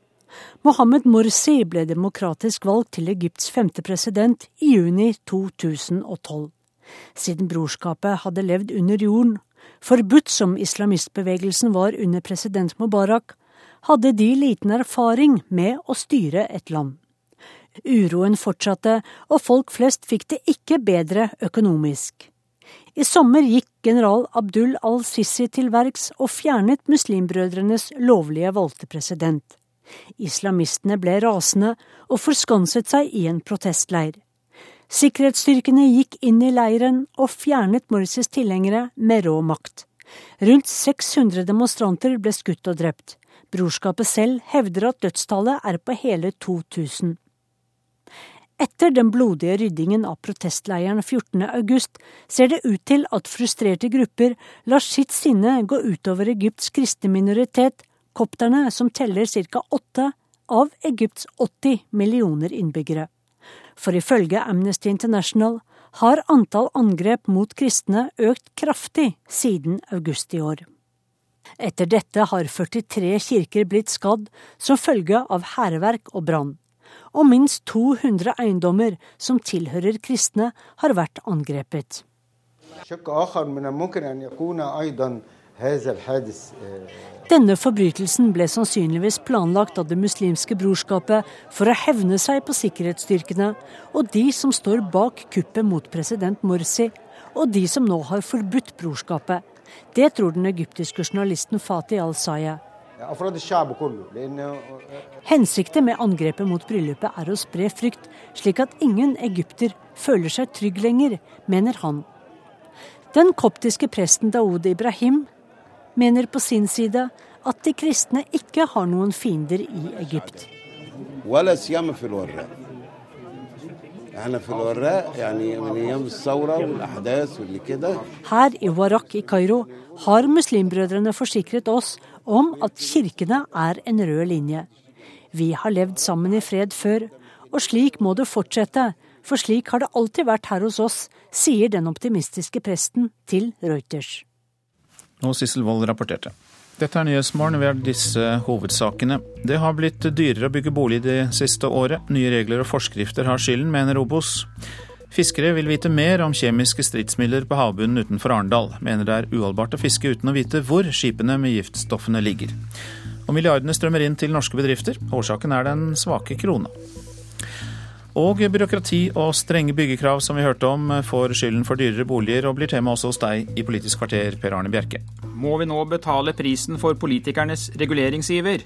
Mohammed Morsi ble demokratisk valgt til Egypts femte president i juni 2012. Siden brorskapet hadde levd under jorden, forbudt som islamistbevegelsen var under president Mubarak, hadde de liten erfaring med å styre et land. Uroen fortsatte, og folk flest fikk det ikke bedre økonomisk. I sommer gikk general Abdul al-Sisi til verks og fjernet muslimbrødrenes lovlige valgte president. Islamistene ble rasende og forskanset seg i en protestleir. Sikkerhetsstyrkene gikk inn i leiren og fjernet Morsis tilhengere med rå makt. Rundt 600 demonstranter ble skutt og drept. Brorskapet selv hevder at dødstallet er på hele 2000. Etter den blodige ryddingen av protestleiren 14.8 ser det ut til at frustrerte grupper lar sitt sinne gå utover Egypts kristne minoritet, kopterne som teller ca. åtte av Egypts 80 millioner innbyggere. For ifølge Amnesty International har antall angrep mot kristne økt kraftig siden august i år. Etter dette har 43 kirker blitt skadd som følge av hærverk og brann og minst 200 eiendommer som tilhører kristne, har vært angrepet. Denne forbrytelsen ble sannsynligvis planlagt av Det muslimske brorskapet for å hevne seg på sikkerhetsstyrkene og de som står bak kuppet mot president Morsi, og de som nå har forbudt brorskapet. Det tror den egyptiske journalisten Fatih al-Saya. Hensikten med angrepet mot bryllupet er å spre frykt, slik at ingen egypter føler seg trygg lenger, mener han. Den koptiske presten Daoud Ibrahim mener på sin side at de kristne ikke har noen fiender i Egypt. Her i Warak i Kairo har muslimbrødrene forsikret oss om at kirkene er en rød linje. Vi har levd sammen i fred før, og slik må det fortsette, for slik har det alltid vært her hos oss, sier den optimistiske presten til Reuters. Og Sissel Wold rapporterte. Dette er Nyhetsmorgen ved disse hovedsakene. Det har blitt dyrere å bygge bolig det siste året. Nye regler og forskrifter har skylden, mener Obos. Fiskere vil vite mer om kjemiske stridsmidler på havbunnen utenfor Arendal. Mener det er uholdbart å fiske uten å vite hvor skipene med giftstoffene ligger. Og milliardene strømmer inn til norske bedrifter. Årsaken er den svake krona. Og byråkrati og strenge byggekrav som vi hørte om, får skylden for dyrere boliger og blir tema også hos deg i Politisk kvarter, Per Arne Bjerke. Må vi nå betale prisen for politikernes reguleringsiver?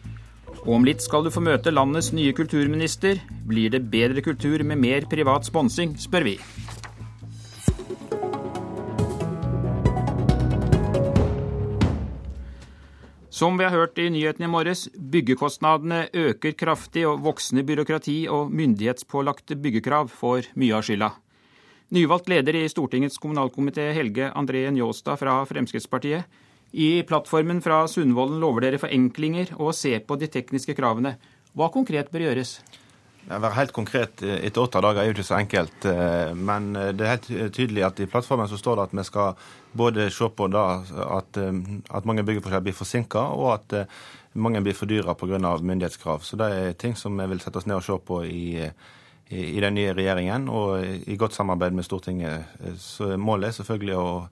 Og om litt skal du få møte landets nye kulturminister. Blir det bedre kultur med mer privat sponsing, spør vi. Som vi har hørt i nyhetene i morges, byggekostnadene øker kraftig, og voksende byråkrati og myndighetspålagte byggekrav får mye av skylda. Nyvalgt leder i Stortingets kommunalkomité, Helge André Njåstad fra Fremskrittspartiet. I plattformen fra Sundvolden lover dere forenklinger og å se på de tekniske kravene. Hva konkret bør gjøres? Å være helt konkret etter åtte dager er jo ikke så enkelt. Eh, men eh, det er helt tydelig at i plattformen så står det at vi skal både se på at, eh, at, mange byggeprosjekter blir forsinka, og at mange blir fordyra pga. myndighetskrav. Så det er ting som vi vil sette oss ned og se på i, i, i den nye regjeringen, og i godt samarbeid med Stortinget. Så målet er selvfølgelig å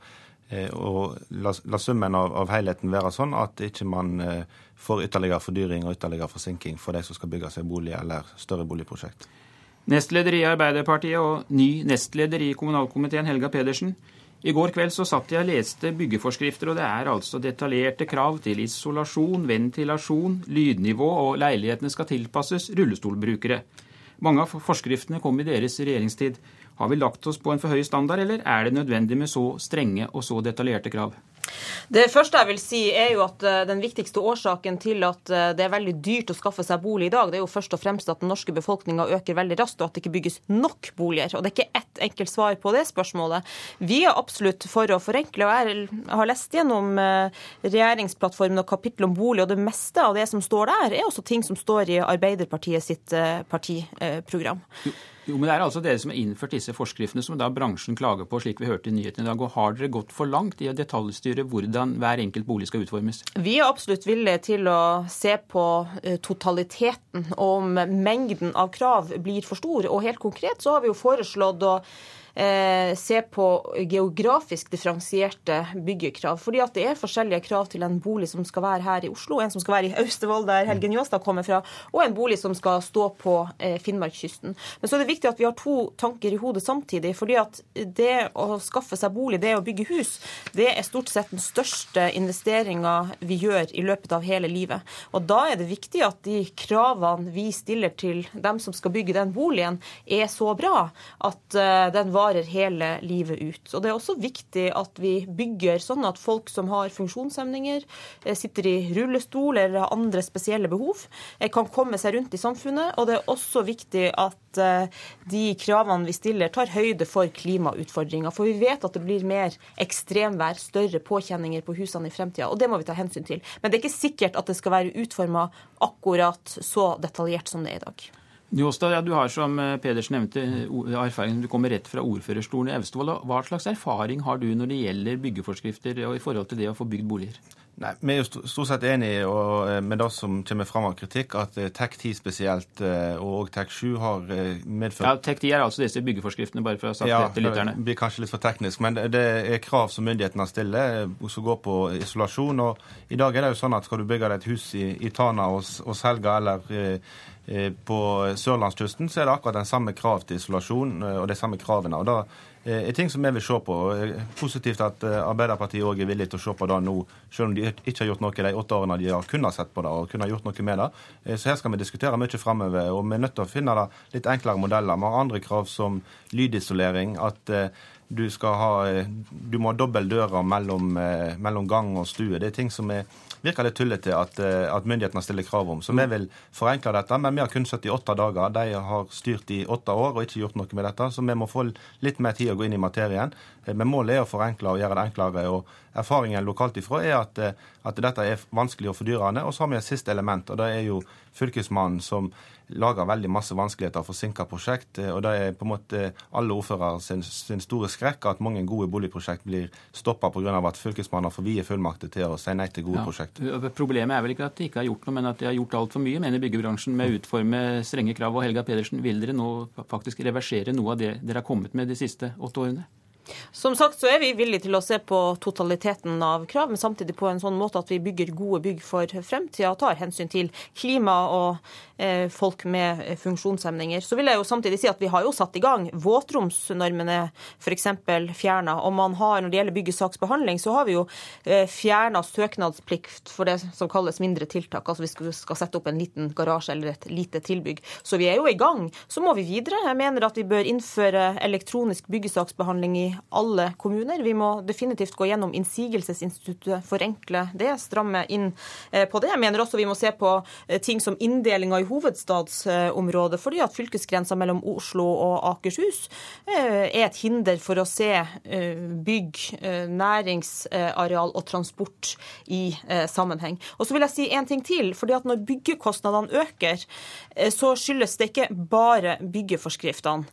og la, la summen av, av, helheten være sånn at ikke man eh, får ytterligere fordyring og ytterligere forsinking for de som skal bygge seg bolig eller større boligprosjekt. Nestleder i Arbeiderpartiet og ny nestleder i kommunalkomiteen, Helga Pedersen. I går kveld så satt jeg og leste byggeforskrifter, og det er altså detaljerte krav til isolasjon, ventilasjon, lydnivå, og leilighetene skal tilpasses rullestolbrukere. Mange av forskriftene kom i deres regjeringstid. Har vi lagt oss på en for høy standard, eller er det nødvendig med så strenge og så detaljerte krav? Det første jeg vil si er jo at eh, Den viktigste årsaken til at eh, det er veldig dyrt å skaffe seg bolig i dag, det er jo først og fremst at den norske befolkninga øker veldig raskt, og at det ikke bygges nok boliger. Og Det er ikke ett enkelt svar på det spørsmålet. Vi er absolutt for å forenkle. og Jeg har lest gjennom eh, regjeringsplattformen og kapittel om bolig, og det meste av det som står der, er også ting som står i Arbeiderpartiet sitt partiprogram. Jo, men Det er altså dere som har innført disse forskriftene som da bransjen klager på, slik vi hørte i nyhetene i dag. og Har dere gått for langt i å detaljstyre hvordan hver enkelt bolig skal utformes? Vi er absolutt villige til å se på eh, totaliteten, om mengden av krav blir for stor. Og helt konkret så har vi jo foreslått å se på geografisk differensierte byggekrav. Fordi at det er forskjellige krav til en bolig som skal være her i Oslo, en som skal være i Austevoll, der Helgen Njåstad kommer fra, og en bolig som skal stå på eh, Finnmarkskysten. Men så er det viktig at vi har to tanker i hodet samtidig. fordi at det å skaffe seg bolig, det å bygge hus, det er stort sett den største investeringa vi gjør i løpet av hele livet. Og da er det viktig at de kravene vi stiller til dem som skal bygge den boligen, er så bra at uh, den var varer hele livet ut. Og Det er også viktig at vi bygger sånn at folk som har funksjonshemninger, eh, sitter i rullestol eller har andre spesielle behov, eh, kan komme seg rundt i samfunnet. Og det er også viktig at eh, de kravene vi stiller, tar høyde for klimautfordringer. For vi vet at det blir mer ekstremvær, større påkjenninger på husene i fremtida. Og det må vi ta hensyn til. Men det er ikke sikkert at det skal være utforma akkurat så detaljert som det er i dag. Njåstad, ja, du har som eh, Pedersen nevnte erfaring, du kommer rett fra ordførerstolen i Austevoll. Hva slags erfaring har du når det gjelder byggeforskrifter og i forhold til det å få bygd boliger? Nei, Vi er jo stort sett enige eh, med det som kommer fram av kritikk, at eh, TEK10 spesielt og TEK7 har medført Ja, TEK10 er altså disse byggeforskriftene, bare for å ha sagt ja, det til lytterne. Det blir kanskje litt for teknisk, men det er krav som myndighetene stiller som går på isolasjon. og I dag er det jo sånn at skal du bygge deg et hus i, i Tana og, og Helga eller Eh, på sørlandskysten så er det akkurat den samme krav til isolasjon eh, og de samme kravene. og da eh, er ting som vi vil se på. Positivt at Arbeiderpartiet òg er villig til å se på det nå, selv om de ikke har gjort noe de åtte årene de har kunnet sett på det og kunne gjort noe med det. Så her skal vi diskutere mye framover. Og vi er nødt til å finne litt enklere modeller. Vi har andre krav som lydisolering. at du, ha, du må ha dobbel døra mellom, mellom gang og stue. Det er ting som er virker litt tullete at, eh, at myndighetene stiller krav om. Så vi vil forenkle dette. Men vi har kun 78 dager. De har styrt i åtte år og ikke gjort noe med dette. Så vi må få litt mer tid å gå inn i materien. Eh, men målet er å forenkle og gjøre det enklere. og Erfaringen lokalt ifra er at, eh, at dette er vanskelig og fordyrende. Og så har vi et siste element, og det er jo Fylkesmannen som lager veldig masse vanskeligheter og forsinker prosjekt. og Det er på en måte alle ordførere sin, sin store skrekk at mange gode boligprosjekt blir stoppa pga. at Fylkesmannen får vide fullmakter til å si nei til gode ja. prosjekt. Problemet er vel ikke at de ikke har gjort noe, men at de har gjort altfor mye, mener byggebransjen, med å utforme strenge krav. Og Helga Pedersen, vil dere nå faktisk reversere noe av det dere har kommet med de siste åtte årene? Som sagt så er vi villige til å se på totaliteten av krav, men samtidig på en sånn måte at vi bygger gode bygg for fremtida og tar hensyn til klima og eh, folk med funksjonshemninger. Så vil jeg jo samtidig si at vi har jo satt i gang. Våtromsnormene f.eks. fjerna. Og man har, når det gjelder byggesaksbehandling, så har vi jo eh, fjerna søknadsplikt for det som kalles mindre tiltak. Altså vi skal sette opp en liten garasje eller et lite tilbygg. Så vi er jo i gang. Så må vi videre. Jeg mener at vi bør innføre elektronisk byggesaksbehandling i alle kommuner. Vi må definitivt gå gjennom innsigelsesinstituttet, forenkle det, stramme inn eh, på det. Jeg mener også vi må se på eh, ting som inndelinga i hovedstadsområdet, fordi at fylkesgrensa mellom Oslo og Akershus eh, er et hinder for å se bygg, næringsareal og transport i sammenheng. Og så vil jeg si en ting til. fordi at Når byggekostnadene øker, så skyldes det ikke bare byggeforskriftene.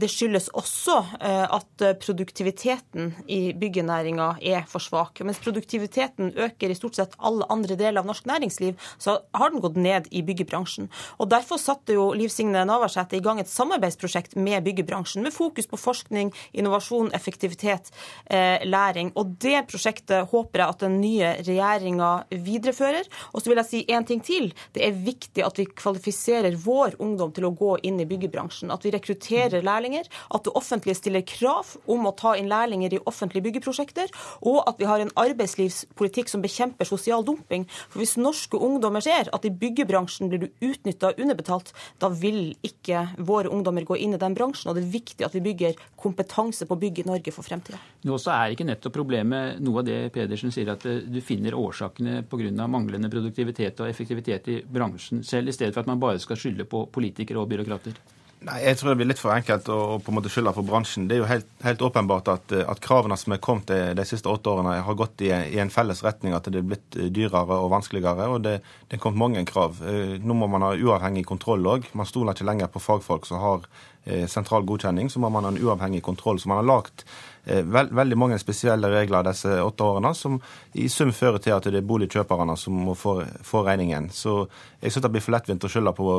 Det skyldes også at produktiviteten i byggenæringa er for svak. Mens produktiviteten øker i stort sett alle andre deler av norsk næringsliv, så har den gått ned i byggebransjen. Og Derfor satte jo Liv Signe Navarsete i gang et samarbeidsprosjekt med byggebransjen, med fokus på forskning, innovasjon, effektivitet, eh, læring. Og Det prosjektet håper jeg at den nye regjeringa viderefører. Og så vil jeg si en ting til. Det er viktig at vi kvalifiserer vår ungdom til å gå inn i byggebransjen. At vi rekrutterer lærlinger. At det offentlige stiller krav om å ta inn lærlinger i offentlige byggeprosjekter, og at vi har en arbeidslivspolitikk som bekjemper sosial dumping. For Hvis norske ungdommer ser at i byggebransjen blir du utnytta og underbetalt, da vil ikke våre ungdommer gå inn i den bransjen. Og det er viktig at vi bygger kompetanse på å i Norge for fremtida. Nå så er ikke nettopp problemet noe av det Pedersen sier, at du finner årsakene pga. manglende produktivitet og effektivitet i bransjen selv, i stedet for at man bare skal skylde på politikere og byråkrater? Nei, Jeg tror det blir litt for enkelt å, på en måte skylde på bransjen. Det er jo helt, helt åpenbart at, at, kravene som er kommet de, siste åtte årene, har gått i, i, en felles retning. At det er blitt dyrere og vanskeligere. og Det, det er kommet mange krav. Eh, nå må man ha uavhengig kontroll òg. Man stoler ikke lenger på fagfolk som har eh, sentral godkjenning. Så må man ha en uavhengig kontroll. Så man har lagt eh, veld, veldig mange spesielle regler disse åtte årene, som i sum fører til at det er boligkjøperne som må få, få regningen. Så jeg syns det blir for lettvint å skylde på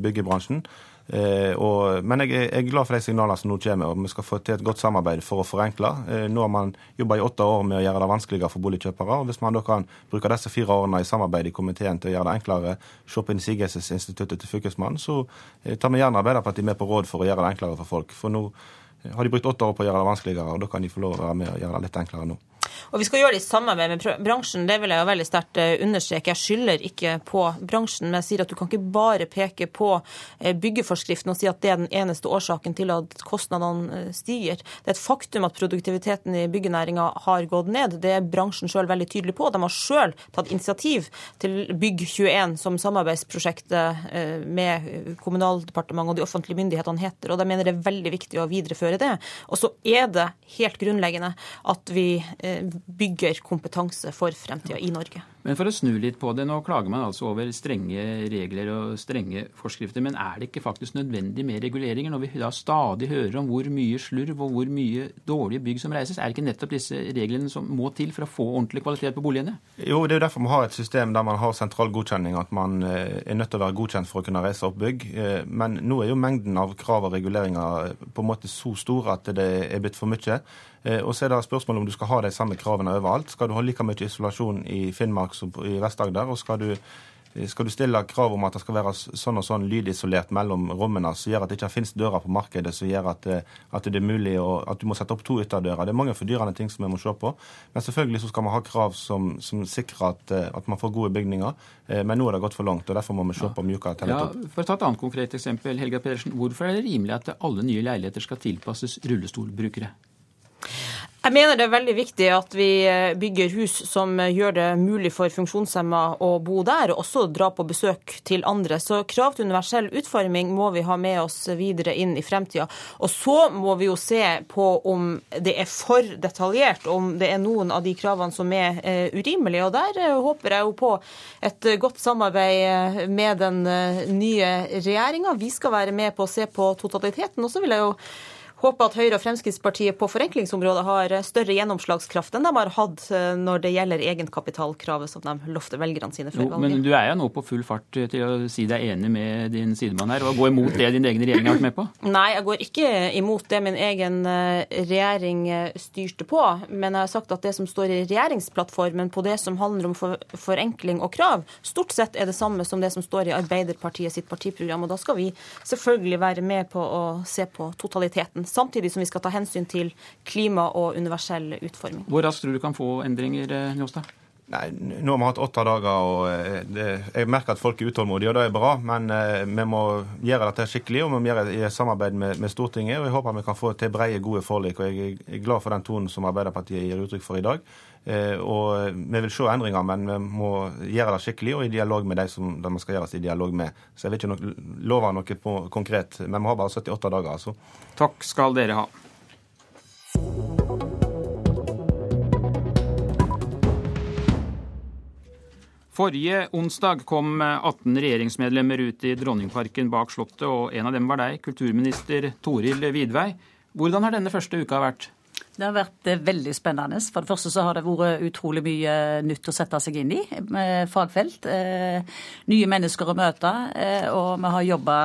byggebransjen. Eh, og, men jeg, er glad for de signalene som nå kommer, og vi skal få til et godt samarbeid for å forenkle. Eh, nå har man jobba i åtte år med å gjøre det vanskeligere for boligkjøpere. og Hvis man da kan bruke disse fire årene i samarbeid i komiteen til å gjøre det enklere, se på innsigelsesinstituttet til Fylkesmannen, så eh, tar vi gjerne Arbeiderpartiet med på råd for å gjøre det enklere for folk. For nå har de brukt åtte år på å gjøre det vanskeligere, og da kan de få lov å være med og gjøre det litt enklere nå. Og vi skal gjøre det i samarbeid med bransjen, det vil jeg jo veldig sterkt eh, understreke. Jeg skylder ikke på bransjen, men jeg sier at du kan ikke bare peke på eh, byggeforskriften og si at det er den eneste årsaken til at kostnadene eh, stiger. Det er et faktum at produktiviteten i byggenæringa har gått ned. Det er bransjen sjøl veldig tydelig på. De har sjøl tatt initiativ til Bygg21, som samarbeidsprosjektet med Kommunaldepartementet og de offentlige myndighetene heter. Og de mener det er veldig viktig å videreføre det. Og så er det helt grunnleggende at vi bygger kompetanse for fremtida i Norge. Men for å snu litt på det, nå klager man altså over strenge regler og strenge forskrifter. Men er det ikke faktisk nødvendig med reguleringer når vi da stadig hører om hvor mye slurv og hvor mye dårlige bygg som reises? Er det ikke nettopp disse reglene som må til for å få ordentlig kvalitet på boligene? Jo, det er jo derfor vi har et system der man har sentral godkjenning, at man eh, er nødt til å være godkjent for å kunne reise opp bygg. Eh, men nå er jo mengden av krav og reguleringer på en måte så stor at det er blitt for mye. Eh, og så er det spørsmålet om du skal ha de samme kravene overalt. Skal du ha like mye isolasjon i Finnmark som i Vest-Agder? Og skal du, skal du, stille krav om at det skal være sånn og sånn lydisolert mellom rommene, som gjør at det ikke finnes dører på markedet som gjør at, eh, at, det er mulig å, at du må sette opp to ytterdører. Det er mange fordyrende ting som vi må se på. Men selvfølgelig så skal vi ha krav som, som sikrer at, eh, at, man får gode bygninger. Men nå er det gått for langt, og derfor må vi se på mjuke alternativer. Ja, for å ta et annet konkret eksempel, Helga Pedersen. Hvorfor er det rimelig at alle nye leiligheter skal tilpasses rullestolbrukere? Jeg mener det er veldig viktig at vi eh, bygger hus som eh, gjør det mulig for funksjonshemma å bo der, og også dra på besøk til andre. Så krav til universell utforming må vi ha med oss videre inn i fremtida. Og så må vi jo se på om det er for detaljert, om det er noen av de kravene som er eh, urimelige. Og der håper jeg jo på et godt samarbeid med den nye regjeringa. Vi skal være med på å se på totaliteten. Og så vil jeg jo håper at Høyre og Fremskrittspartiet på forenklingsområdet har større gjennomslagskraft enn de har hatt eh, når det gjelder egenkapitalkravet som de lovte velgerne sine før valget. Men du er jo nå på full fart til å si deg enig med din sidemann her, og gå imot det din egen regjering har vært med på? [LAUGHS] Nei, jeg går ikke imot det min egen eh, regjering eh, styrte på. Men jeg har sagt at det som står i regjeringsplattformen på det som handler om forenkling og krav, stort sett er det samme som det som står i Arbeiderpartiet sitt partiprogram. Og da skal vi selvfølgelig være med på å se på totaliteten samtidig som vi skal ta hensyn til klima og universell utforming. Hvor raskt tror du kan få endringer, eh, Njåstad? Nei, Nå har vi hatt åtte dager, og eh, det, jeg merker at folk er utålmodige, og det er bra. Men eh, vi må gjøre dette skikkelig, og vi må gjøre det i samarbeid med, med, Stortinget. og Jeg håper vi kan få til brede, gode forlik. og Jeg er glad for den tonen som Arbeiderpartiet gir uttrykk for i dag. Eh, og Vi vil se endringer, men vi må gjøre det skikkelig og i dialog med de som det skal gjøres i dialog med. Så jeg vil ikke no love noe på, konkret. Men vi har bare 78 dager, altså. Takk skal dere ha. Forrige onsdag kom 18 regjeringsmedlemmer ut i Dronningparken bak Slottet, og en av dem var deg, kulturminister Toril Vidvei. Hvordan har denne første uka vært? Det har vært eh, veldig spennende. For det første så har det vært utrolig mye nytt å sette seg inn i med fagfelt. Eh, nye mennesker å møte. Eh, og vi har jobba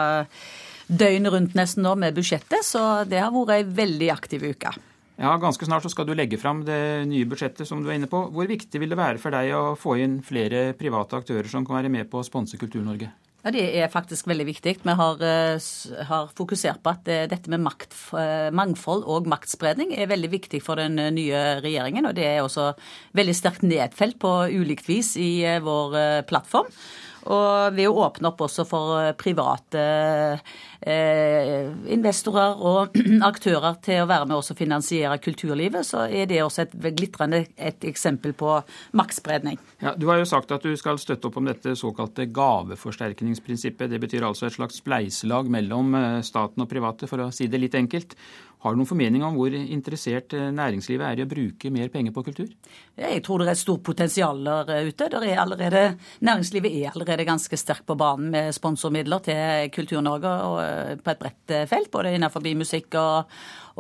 døgnet rundt nesten nå med budsjettet, så det har vært ei veldig aktiv uke. Ja, Ganske snart så skal du legge fram det nye budsjettet som du er inne på. Hvor viktig vil det være for deg å få inn flere private aktører som kan være med på å sponse Kultur-Norge? Ja, Det er faktisk veldig viktig. Vi har, eh, har fokusert på at eh, dette med makt, eh, mangfold og maktspredning er veldig viktig for den nye regjeringen. Og det er også veldig sterkt nedfelt på ulikt vis i vår plattform. Og ved å åpne opp også for private eh, investorer og [CLEARS THROAT] aktører til å være med og finansiere kulturlivet, så er det også et glitrende et eksempel på maktspredning. Ja, du har jo sagt at du skal støtte opp om dette såkalte gaveforsterkningsprinsippet. Det betyr altså et slags spleiselag mellom eh, staten og private, for å si det litt enkelt. Har du noen formening om hvor interessert eh, næringslivet er i å bruke mer penger på kultur? Jeg tror det er et stort potensial der ute. Der er allerede, næringslivet er allerede ganske sterkt på banen med sponsormidler til Kultur-Norge eh, på et bredt eh, felt, både innenfor musikk og,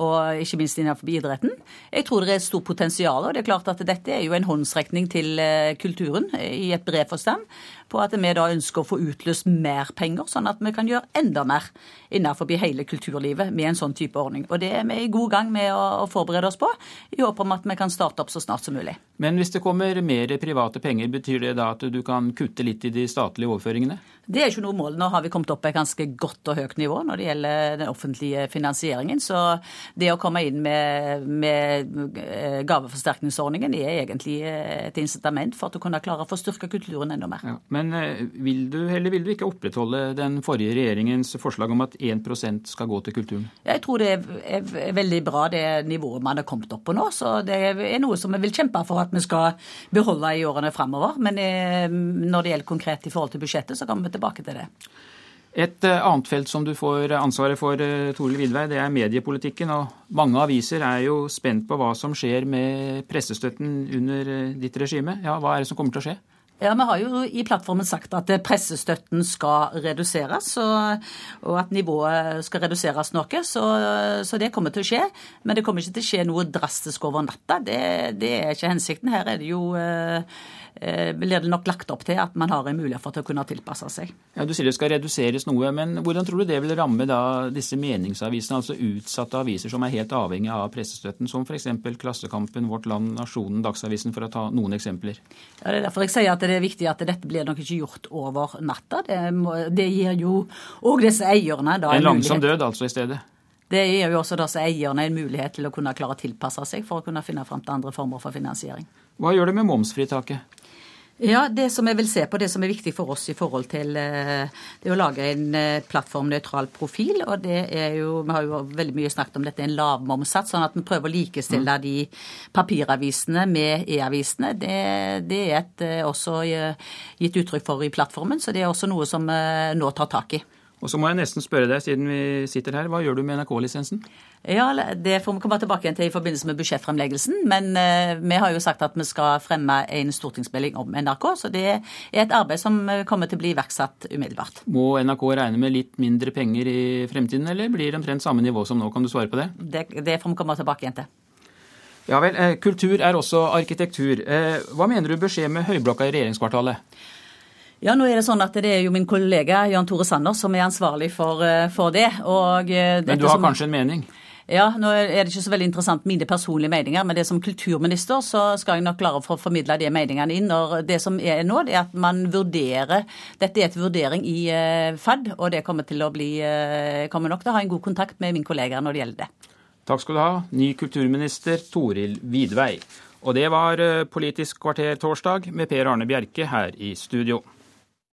og ikke minst innenfor idretten. Jeg tror det er et stort potensial. og det er klart at Dette er jo en håndsrekning til eh, kulturen i et bred forstand, på at vi da ønsker å få utløst mer penger, sånn at vi kan gjøre enda mer innenfor hele kulturlivet med en sånn type ordning. Og Det er vi i god gang med å, forberede oss på, i håp om at vi kan starte opp så snart som mulig. Men hvis det kommer mer private penger, betyr det da at du kan kutte litt i de statlige overføringene? Det er ikke noe mål. Nå har vi kommet opp på et ganske godt og høyt nivå når det gjelder den offentlige finansieringen. Så det å komme inn med, med eh, gaveforsterkningsordningen er egentlig et incitament for at du kunne klare å få styrka kulturen enda mer. Ja, men eh, vil du eller vil du ikke opprettholde den forrige regjeringens forslag om at 1% skal gå til kulturen? Jeg tror det er veldig bra det nivået man har kommet opp på nå. Så det er noe som vi vil kjempe for at vi skal beholde i årene framover. Men eh, når det gjelder konkret i forhold til budsjettet, så kommer vi tilbake til det. Et eh, annet felt som du får ansvaret for, Tore Toril Vidvei, det er mediepolitikken. og Mange aviser er jo spent på hva som skjer med pressestøtten under ditt regime. Ja, Hva er det som kommer til å skje? Ja, Vi har jo i plattformen sagt at pressestøtten skal reduseres, og, at nivået skal reduseres noe. Så, det kommer til å skje. Men det kommer ikke til å skje noe drastisk over natta. Det, det er ikke hensikten. Her er det jo Eh, blir det nok lagt opp til at man har en mulighet for å kunne tilpasse seg. Ja, Du sier det skal reduseres noe, men hvordan tror du det vil ramme da disse meningsavisene, altså utsatte aviser som er helt avhengig av pressestøtten, som f.eks. Klassekampen, Vårt Land, Nasjonen, Dagsavisen, for å ta noen eksempler? Ja, Det er derfor jeg sier at det er viktig at dette blir nok ikke gjort over natta. Det, må, det gir jo òg disse eierne da en, en langsom død altså i stedet? Det gir jo også disse eierne en mulighet til å kunne klare å tilpasse seg for å kunne finne fram til andre former for finansiering. Hva gjør det med momsfritaket? Ja, Det som jeg vil se på, det som er viktig for oss i forhold til eh, det å lage en eh, plattformnøytral profil. og det er jo, Vi har jo veldig mye snakket om dette er en lavmomssats, sånn at vi prøver å likestille mm. de papiravisene med e-avisene. Det, det, er et, eh, også gitt uttrykk for i plattformen, så det er også noe som nå tar tak i. Og så må jeg nesten spørre deg, siden vi sitter her, hva gjør du med NRK-lisensen? Ja, Det får vi komme tilbake igjen til i forbindelse med budsjettfremleggelsen. Men eh, vi har jo sagt at vi skal fremme en stortingsmelding om NRK, så det er et arbeid som kommer til å bli iverksatt umiddelbart. Må NRK regne med litt mindre penger i fremtiden, eller blir det omtrent samme nivå som nå? Kan du svare på det? Det, det får vi komme tilbake igjen til. Ja vel. Eh, kultur er også arkitektur. Eh, hva mener du bør skje med Høyblokka i regjeringskvartalet? Ja, nå er det sånn at det er jo min kollega Jan Tore Sanner som er ansvarlig for, eh, for det. Og men du har som, kanskje en mening? Ja, nå er det ikke så veldig interessant mine personlige meninger, men det som kulturminister så skal jeg nok klare å formidle de meningene inn. Og det som er nå, det er at man vurderer Dette er et vurdering i FAD, og det kommer til å bli Kommer nok til å ha en god kontakt med min kollega når det gjelder det. Takk skal du ha, ny kulturminister Toril Vidvei. Og det var Politisk kvarter torsdag med Per Arne Bjerke her i studio.